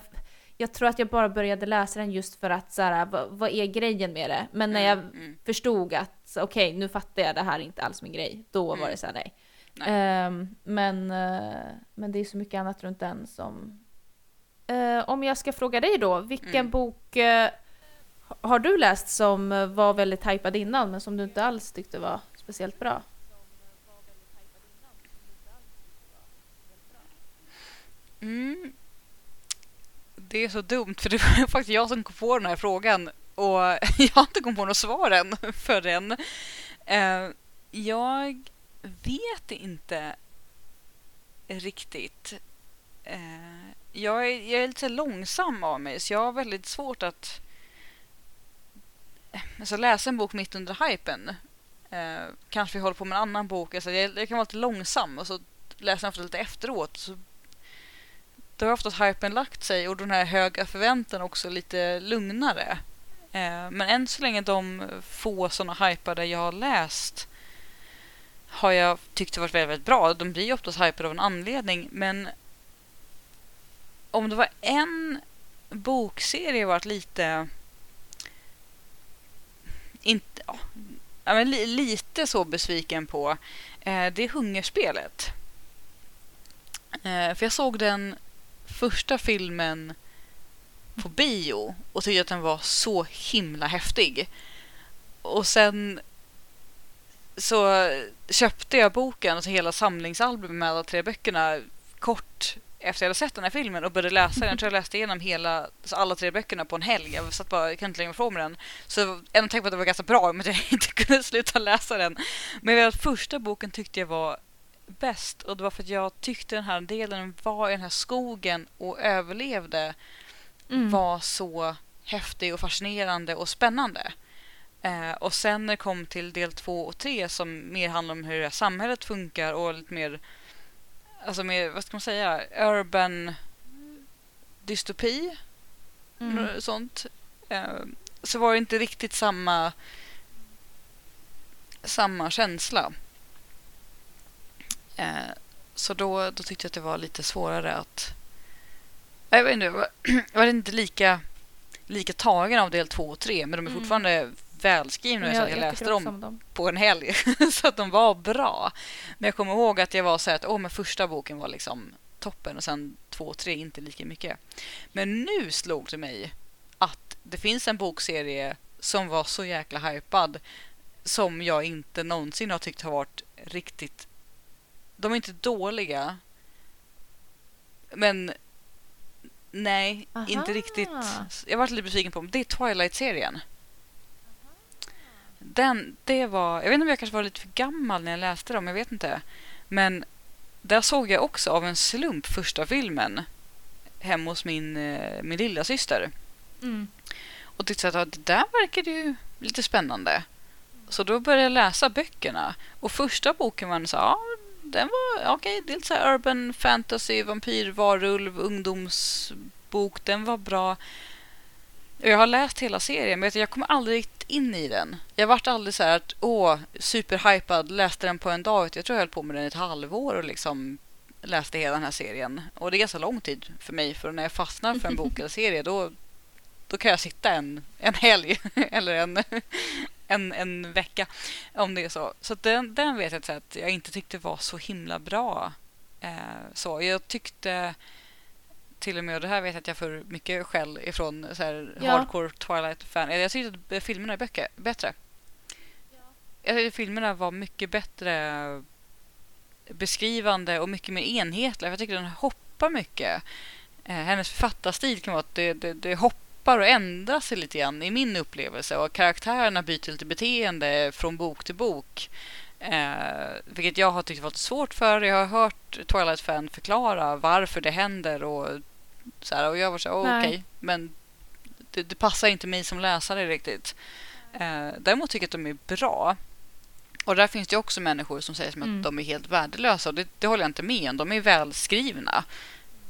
jag tror att jag bara började läsa den just för att så här, vad, vad är grejen med det? Men när jag Mm, mm. förstod att okej, nu fattar jag det här är inte alls min grej, då var Mm. det så här nej. Nej. Ehm, men, eh, men det är så mycket annat runt den som... Eh, om jag ska fråga dig då, vilken Mm. bok eh, har du läst som var väldigt hypad innan men som du inte alls tyckte var speciellt bra? Mm. Det är så dumt för det var faktiskt jag som kom på den här frågan och jag har inte kommit på något svar än förrän. Eh, jag vet inte riktigt. Eh, jag, är, jag är lite långsam av mig så jag har väldigt svårt att eh, alltså, läsa en bok mitt under hypen. Kanske vi håller på med en annan bok. Alltså, jag, jag kan vara lite långsam och så läser jag lite efteråt. Så då har oftast hypen lagt sig och den här höga förväntan också lite lugnare. Eh, men än så länge de få sådana hypade jag har läst har jag tyckt varit väldigt, väldigt bra. De blir ju oftast hypade av en anledning men om det var en bokserie jag varit lite inte, ja, ja, men li, lite så besviken på eh, det är Hungerspelet. Eh, för jag såg den första filmen på bio och tyckte att den var så himla häftig. Och sen så köpte jag boken, alltså hela samlingsalbumet med alla tre böckerna kort efter jag hade sett den här filmen och började läsa den. Jag tror jag läste igenom hela, alltså alla tre böckerna på en helg. Jag satt bara, jag kunde inte längre ifrån mig den. Så jag ändå på att det var ganska bra men att jag inte kunde sluta läsa den. Men den första boken tyckte jag var bäst och det var för att jag tyckte den här delen var i den här skogen och överlevde Mm. var så häftig och fascinerande och spännande. Eh, och sen när det kom till del två och tre som mer handlar om hur samhället funkar och lite mer, alltså mer, vad ska man säga, urban dystopi, Mm. sånt. Eh, så var det inte riktigt samma samma känsla. Eh, så då, då tyckte jag att det var lite svårare att... Jag vet inte, jag var, jag var inte lika, lika tagen av del två och tre men de är Mm. fortfarande välskrivna. så att jag, läste dem dem. på en helg så att de var bra. Men jag kommer ihåg att jag var så här att åh, men första boken var liksom toppen och sen två och tre inte lika mycket. Men nu slog det mig att det finns en bokserie som var så jäkla hypad som jag inte någonsin har tyckt har varit riktigt... De är inte dåliga. Men nej, Aha. inte riktigt. Jag var lite besviken på dem. Det är Twilight-serien. Den, det var... Jag vet inte om jag kanske var lite för gammal när jag läste dem, jag vet inte. Men där såg jag också av en slump första filmen hemma hos min, eh, min lilla syster Mm. och tyckte att det där verkade ju lite spännande. Så då började jag läsa böckerna. Och första boken var så ja, den var okej, det är lite så urban fantasy, vampyr, varulv, ungdomsbok. Den var bra. Jag har läst hela serien, men jag kom aldrig riktigt in i den. Jag vart aldrig så här att åh, superhypad, läste den på en dag. Jag tror jag höll på med den i ett halvår och liksom läste hela den här serien. Och det är ganska lång tid för mig, för när jag fastnar för en bok eller serie då, då kan jag sitta en, en helg eller en, en, en vecka om det är så. Så den, den vet jag så att jag inte tyckte var så himla bra. Eh, så jag tyckte till och med, och det här vet jag att jag får mycket skäll ifrån så här Ja. hardcore Twilight-fan. Jag tyckte att filmerna är böcker, bättre. Jag tyckte filmerna var mycket bättre beskrivande och mycket mer enhetliga. Jag tycker den hoppar mycket. Eh, hennes författarstil kan vara att det, det, det hopp, hoppar och ändrar sig lite grann i min upplevelse och karaktärerna byter lite beteende från bok till bok. Eh, vilket jag har tyckt varit svårt för. Jag har hört Twilight-fan förklara varför det händer och så här, och jag var så okej, okay, men det, det, passar inte mig som läsare riktigt. Eh, däremot tycker jag att de är bra. Och där finns det också människor som säger som att mm. de är helt värdelösa och det, det håller jag inte med om. De är välskrivna.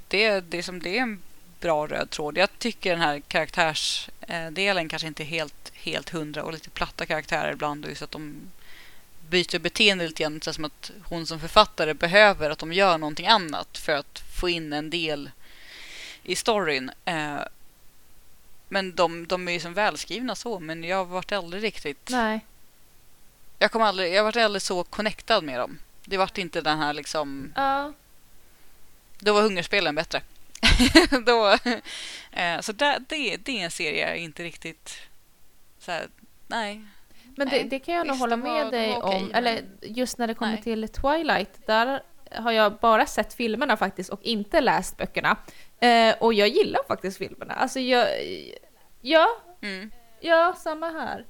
Det, det, som, det är en bra röd tråd. Jag tycker den här karaktärsdelen kanske inte är helt, helt hundra och lite platta karaktärer ibland. Och just att de byter beteende lite grann. Så som att hon som författare behöver att de gör någonting annat för att få in en del i storyn. Eh, men de, de är ju som välskrivna så, men jag har varit aldrig riktigt... Nej. Jag, kom aldrig, jag har varit aldrig så connectad med dem. Det vart inte den här liksom... Ja. Då var hungerspelen bättre. Då, eh, så där, det, det är en serie jag inte riktigt... Så här, nej. Men det, det, kan jag nog hålla med var, dig okay, om. Eller just när det kommer nej. till Twilight. Där har jag bara sett filmerna faktiskt och inte läst böckerna. Eh, och jag gillar faktiskt filmerna. Alltså jag... Ja. Mm. Ja, samma här.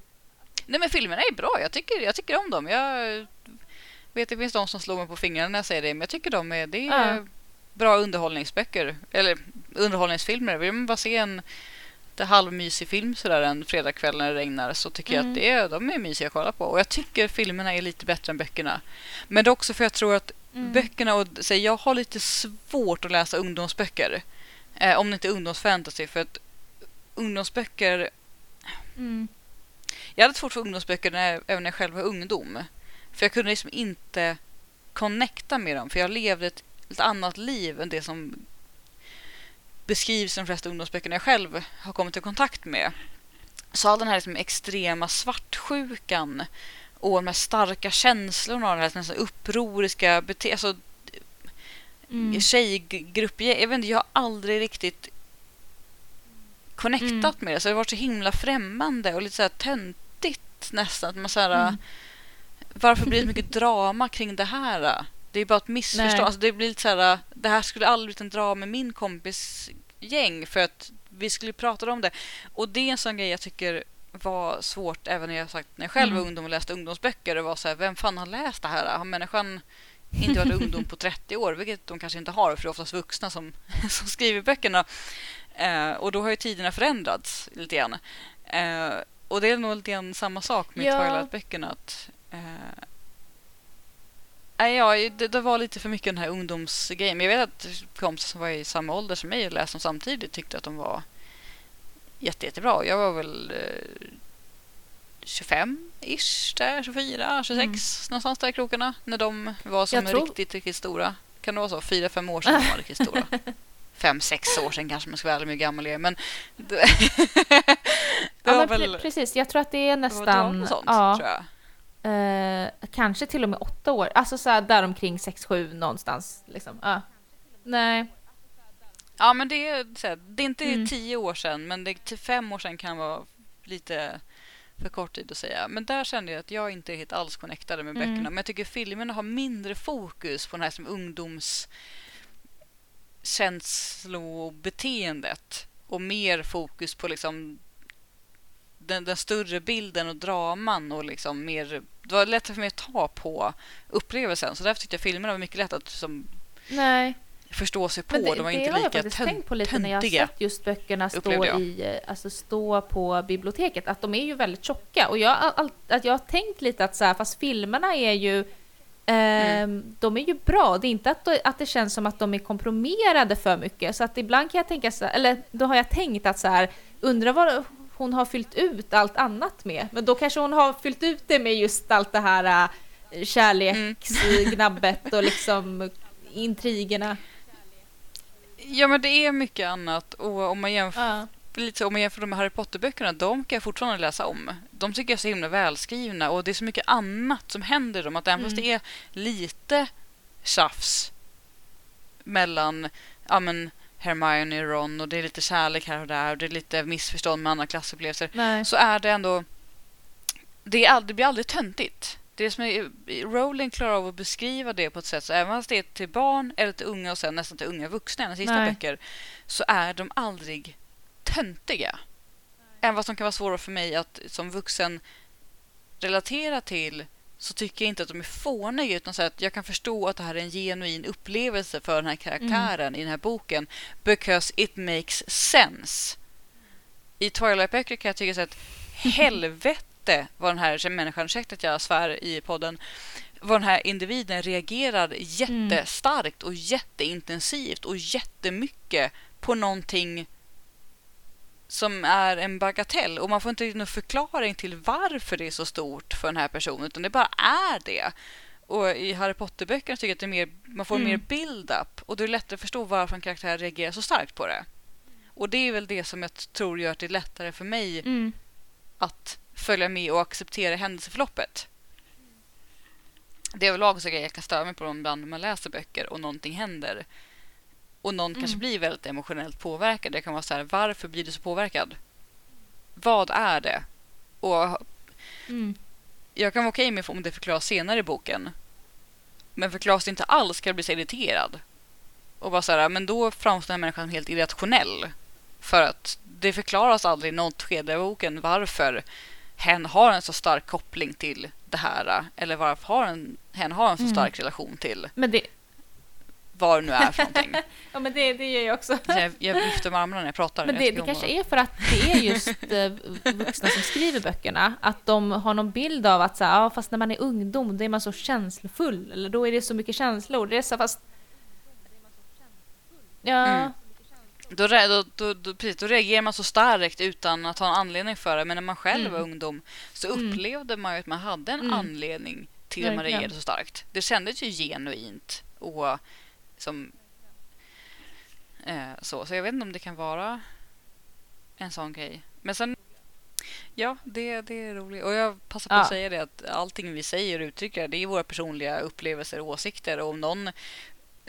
Nej men filmerna är bra. Jag tycker, jag tycker om dem. Jag vet det finns de som slår mig på fingrarna när jag säger det. Men jag tycker de är, det är ja. Bra underhållningsböcker. Eller underhållningsfilmer. Vill man bara se en halvmysig film sådär en fredagkväll när det regnar så tycker mm. jag att mm. det är, de är mysiga att kolla på. Och jag tycker filmerna är lite bättre än böckerna. Men det är också för jag tror att mm. böckerna och så jag har lite svårt att läsa ungdomsböcker. Eh, om det inte är ungdomsfantasy för att ungdomsböcker mm. Jag hade svårt för ungdomsböcker när jag, även när jag själv var ungdom. För jag kunde liksom inte connecta med dem för jag levde ett, ett annat liv än det som beskrivs i de flesta ungdomsböckerna jag själv har kommit i kontakt med. Så all den här liksom extrema svartsjukan och de här starka känslorna och den här nästan upproriska beteendet. Alltså, mm. Tjejgrupp, jag, vet inte, jag har aldrig riktigt connectat mm. med det. Så det har varit så himla främmande och lite så här töntigt nästan. Att man så här, mm. Varför blir det mycket drama kring det här? Det är bara ett missförstånd. Alltså det blir lite så här, det här skulle aldrig blivit en drama med min kompis gäng för att vi skulle prata om det. Och det är en sån grej jag tycker var svårt även när jag, sagt, när jag själv var mm. ungdom och läste ungdomsböcker. Det var så här, vem fan har läst det här? Har människan inte varit ungdom på 30 år? Vilket de kanske inte har, för det är oftast vuxna som, som skriver böckerna. Eh, och då har ju tiderna förändrats lite grann. Eh, och det är nog lite grann samma sak med ja. Twilight-böckerna. Att, eh, ja, det, det, var lite för mycket den här ungdomsgrejen. Men jag vet att kompisar som var i samma ålder som mig och läste dem samtidigt tyckte att de var jätte, jättebra. Jag var väl eh, 25-ish där, 24, 26 mm. någonstans där i krokarna när de var som tror... riktigt, riktigt stora. Kan det vara så? Fyra, fem år sedan de var riktigt stora. fem, sex år sedan kanske man ska vara ärlig hur gammal jag är. Men det, det ja, men väl... Precis, jag tror att det är nästan... Det sånt, ja. tror jag. Eh, kanske till och med åtta år. Alltså så här däromkring sex, sju någonstans. Liksom. Uh. Nej. Ja, men det är, så här, det är inte mm. tio år sedan, men det, till fem år sedan kan vara lite för kort tid att säga. Men där kände jag att jag inte är helt alls connectade med mm. böckerna. Men jag tycker filmerna har mindre fokus på den här som ungdoms känslobeteendet och mer fokus på liksom den, den, större bilden och draman och liksom mer... Det var lättare för mig att ta på upplevelsen. Så därför tyckte jag filmerna var mycket lätt att som, Nej. förstå sig på. Det, de var inte lika töntiga. Det har jag tänkt på lite när jag har sett just böckerna stå, i, alltså stå på biblioteket. Att de är ju väldigt tjocka. Och jag, all, att jag har tänkt lite att så här, fast filmerna är ju Mm. De är ju bra. Det är inte att, att det känns som att de är komprimerade för mycket. Så att ibland kan jag tänka så här, eller då har jag tänkt att så här, undrar vad hon har fyllt ut allt annat med. Men då kanske hon har fyllt ut det med just allt det här äh, kärleksgnabbet och liksom intrigerna. Ja men det är mycket annat och om man jämför, ja. lite så, om man jämför med Harry Potter-böckerna, de kan jag fortfarande läsa om. De tycker jag är så himla välskrivna och det är så mycket annat som händer i dem att även mm. fast det är lite tjafs mellan ja, men, Hermione och Ron och det är lite kärlek här och där och det är lite missförstånd med andra klassupplevelser. Nej. Så är det ändå... Det, är aldrig, det blir aldrig töntigt. Det som är, Rowling klarar av att beskriva det på ett sätt så även fast det är till barn eller till unga och sen nästan till unga vuxna, i sista böcker, så är de aldrig töntiga. även vad som kan vara svårare för mig att som vuxen relatera till så tycker jag inte att de är fåniga utan så att jag kan förstå att det här är en genuin upplevelse för den här karaktären mm. i den här boken because it makes sense. I Twilight-böcker kan jag tycka så att helvete vad den här människan, ursäkta att jag svär i podden, vad den här individen reagerar jättestarkt och jätteintensivt och jättemycket på någonting som är en bagatell och man får inte någon förklaring till varför det är så stort för den här personen utan det bara är det. Och i Harry Potter-böckerna tycker jag att det mer, man får mm. mer build-up och då är det lättare att förstå varför en karaktär reagerar så starkt på det. Och det är väl det som jag tror gör det lättare för mig mm. att följa med och acceptera händelseförloppet. Det är överlag så jag kan störa mig på dem ibland när man läser böcker och någonting händer och någon mm. kanske blir väldigt emotionellt påverkad. Det kan vara så här, varför blir du så påverkad? Vad är det? Och mm. Jag kan vara okej med om det förklaras senare i boken. Men förklaras det inte alls kan jag bli så irriterad. Och bara så här, men då framstår den här människan helt irrationell. För att det förklaras aldrig i något skede av boken varför hen har en så stark koppling till det här. Eller varför har en, hen har en så mm. stark mm. relation till men det, vad det nu är för någonting. ja, men det, det gör jag också. jag, jag viftar med armarna när jag pratar. Men det, det kanske är för att det är just eh, vuxna som skriver böckerna, att de har någon bild av att så här, ja, fast när man är ungdom, då är man så känslofull, eller då är det så mycket känslor. Det är så fast... Ja. Mm. Då, då, då, då, precis, då reagerar man så starkt utan att ha en anledning för det. Men när man själv mm. var ungdom så mm. upplevde man ju att man hade en mm. anledning till att man reagerade så starkt. Det kändes ju genuint. Och som, eh, så. så jag vet inte om det kan vara en sån grej. Men sen, ja, det, det är roligt. Och jag passar på ja. att säga det att allting vi säger och uttrycker det är våra personliga upplevelser och åsikter. Och om någon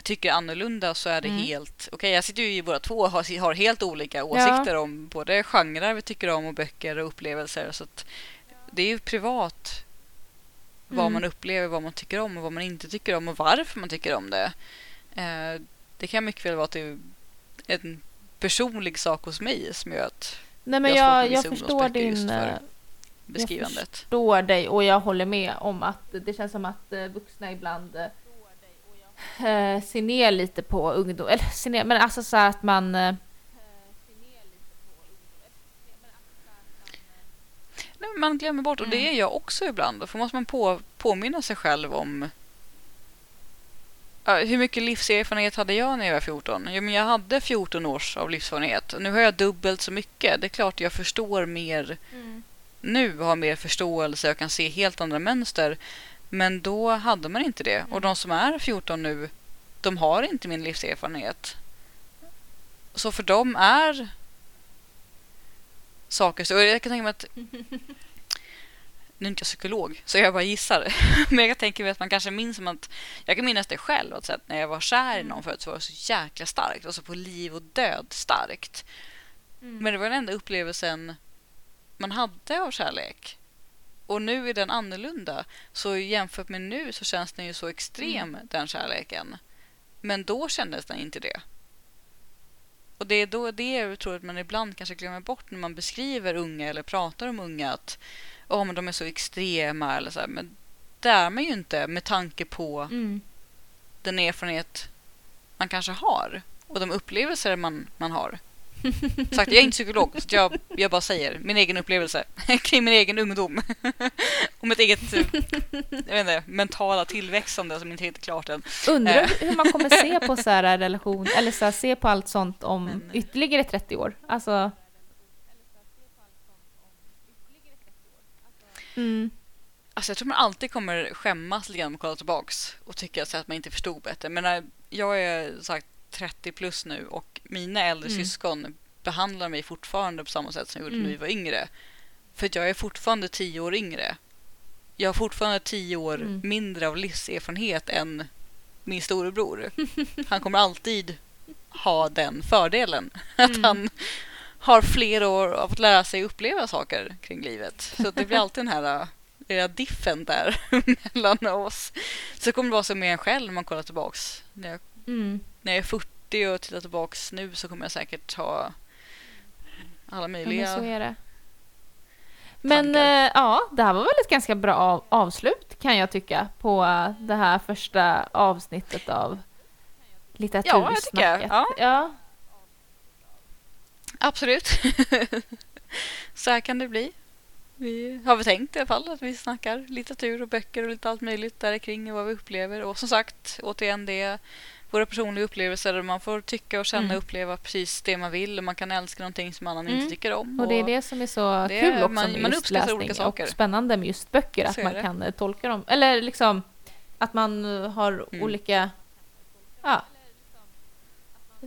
tycker annorlunda så är det mm. helt okej. Okay, jag sitter ju i båda två och har, har helt olika åsikter ja. om både genrer vi tycker om och böcker och upplevelser. Så det är ju privat vad mm. man upplever, vad man tycker om och vad man inte tycker om och varför man tycker om det. Eh, det kan mycket väl vara till en personlig sak hos mig som gör att Nej, men jag, jag, jag förstår din... Eh, beskrivandet. Jag förstår dig och jag håller med om att det känns som att eh, vuxna ibland eh, ser ner lite på ungdom, eller ser ner, men alltså så att man man glömmer bort, och det mm. är jag också ibland. Då måste man på, påminna sig själv om hur mycket livserfarenhet hade jag när jag var 14? Jo, men jag hade 14 års av livserfarenhet. Nu har jag dubbelt så mycket. Det är klart jag förstår mer mm. nu, har mer förståelse och kan se helt andra mönster. Men då hade man inte det. Och de som är 14 nu, de har inte min livserfarenhet. Så för dem är saker så. Jag kan tänka mig att nu är inte jag psykolog, så jag bara gissar. Men jag tänker mig att man kanske minns som att... Jag kan minnas det själv, att när jag var kär i någon förut så var det så jäkla starkt. Alltså på liv och död starkt. Mm. Men det var den enda upplevelsen man hade av kärlek. Och nu är den annorlunda. Så jämfört med nu så känns den ju så extrem, mm. den kärleken. Men då kändes den inte det. Och det är då det jag tror att man ibland kanske glömmer bort när man beskriver unga eller pratar om unga. att oh, men de är så extrema eller så här. Men det är man ju inte med tanke på mm. den erfarenhet man kanske har och de upplevelser man, man har. Sagt, jag är inte psykolog, så jag, jag bara säger min egen upplevelse kring min egen ungdom. och mitt eget jag inte, mentala tillväxande som inte är helt klart än. Undrar eh. hur man kommer se på så här relation, eller så här, se på allt sånt om Men, ytterligare 30 år. Alltså, Mm. Alltså jag tror man alltid kommer skämmas lite grann om att kolla tillbaks och tycka att man inte förstod bättre. Men jag är sagt 30 plus nu och mina äldre mm. syskon behandlar mig fortfarande på samma sätt som jag gjorde mm. när vi var yngre. För jag är fortfarande tio år yngre. Jag har fortfarande tio år mm. mindre av livserfarenhet än min storebror. Han kommer alltid ha den fördelen. Att mm. han har fler år av att lära sig uppleva saker kring livet. Så det blir alltid den här lilla diffen där mellan oss. Så kommer det vara så med en själv när man kollar tillbaks. När jag, mm. när jag är 40 och tittar tillbaks nu så kommer jag säkert ha alla möjliga ja, Men tankar. eh, ja, det här var väl ett ganska bra av, avslut kan jag tycka på eh, det här första avsnittet av litteratursnacket. tycker jag. Ja. ja. Absolut. så här kan det bli. Vi har vi tänkt i alla fall att vi snackar litteratur och böcker och lite allt möjligt där kring vad vi upplever. Och som sagt, återigen det är våra personliga upplevelser där man får tycka och känna Mm. och uppleva precis det man vill och man kan älska någonting som annan Mm. inte tycker om. Och det är det som är så det- kul också man- med man just olika saker. och spännande med just böcker, att Så är man det. kan tolka dem. Eller liksom att man har Mm. olika... Ja.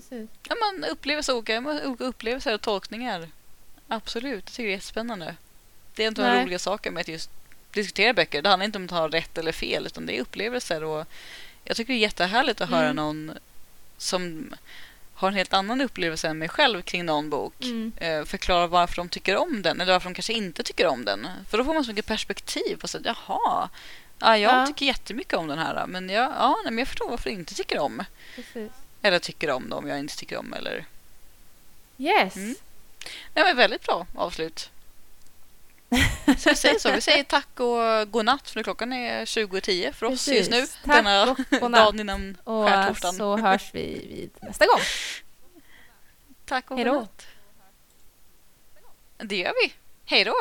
Precis. Ja, man upplever så olika, olika upplevelser och tolkningar. Absolut, jag tycker det är jättespännande. Det är inte Nej. roliga saker med att just diskutera böcker. Det handlar inte om att ha rätt eller fel, utan det är upplevelser. Och jag tycker det är jättehärligt att höra Mm. någon som har en helt annan upplevelse än mig själv kring någon bok. Mm. Eh, förklara varför de tycker om den, eller varför de kanske inte tycker om den. För då får man så mycket perspektiv. på så att, Jaha, ja, jag Ja. tycker jättemycket om den här, men jag, ja, nej, men jag förstår varför jag inte tycker om. Precis. Eller tycker om dem jag inte tycker om. Eller Yes. Mm. Nej, men väldigt bra avslut. Så vi säger så. Vi säger tack och godnatt för klockan är 20.10 för oss just nu. Tack denna och godnatt. dagen innan Och skärtorsdagen. så hörs vi vid nästa gång. Tack och Hej då. godnatt. Det gör vi. Hej då!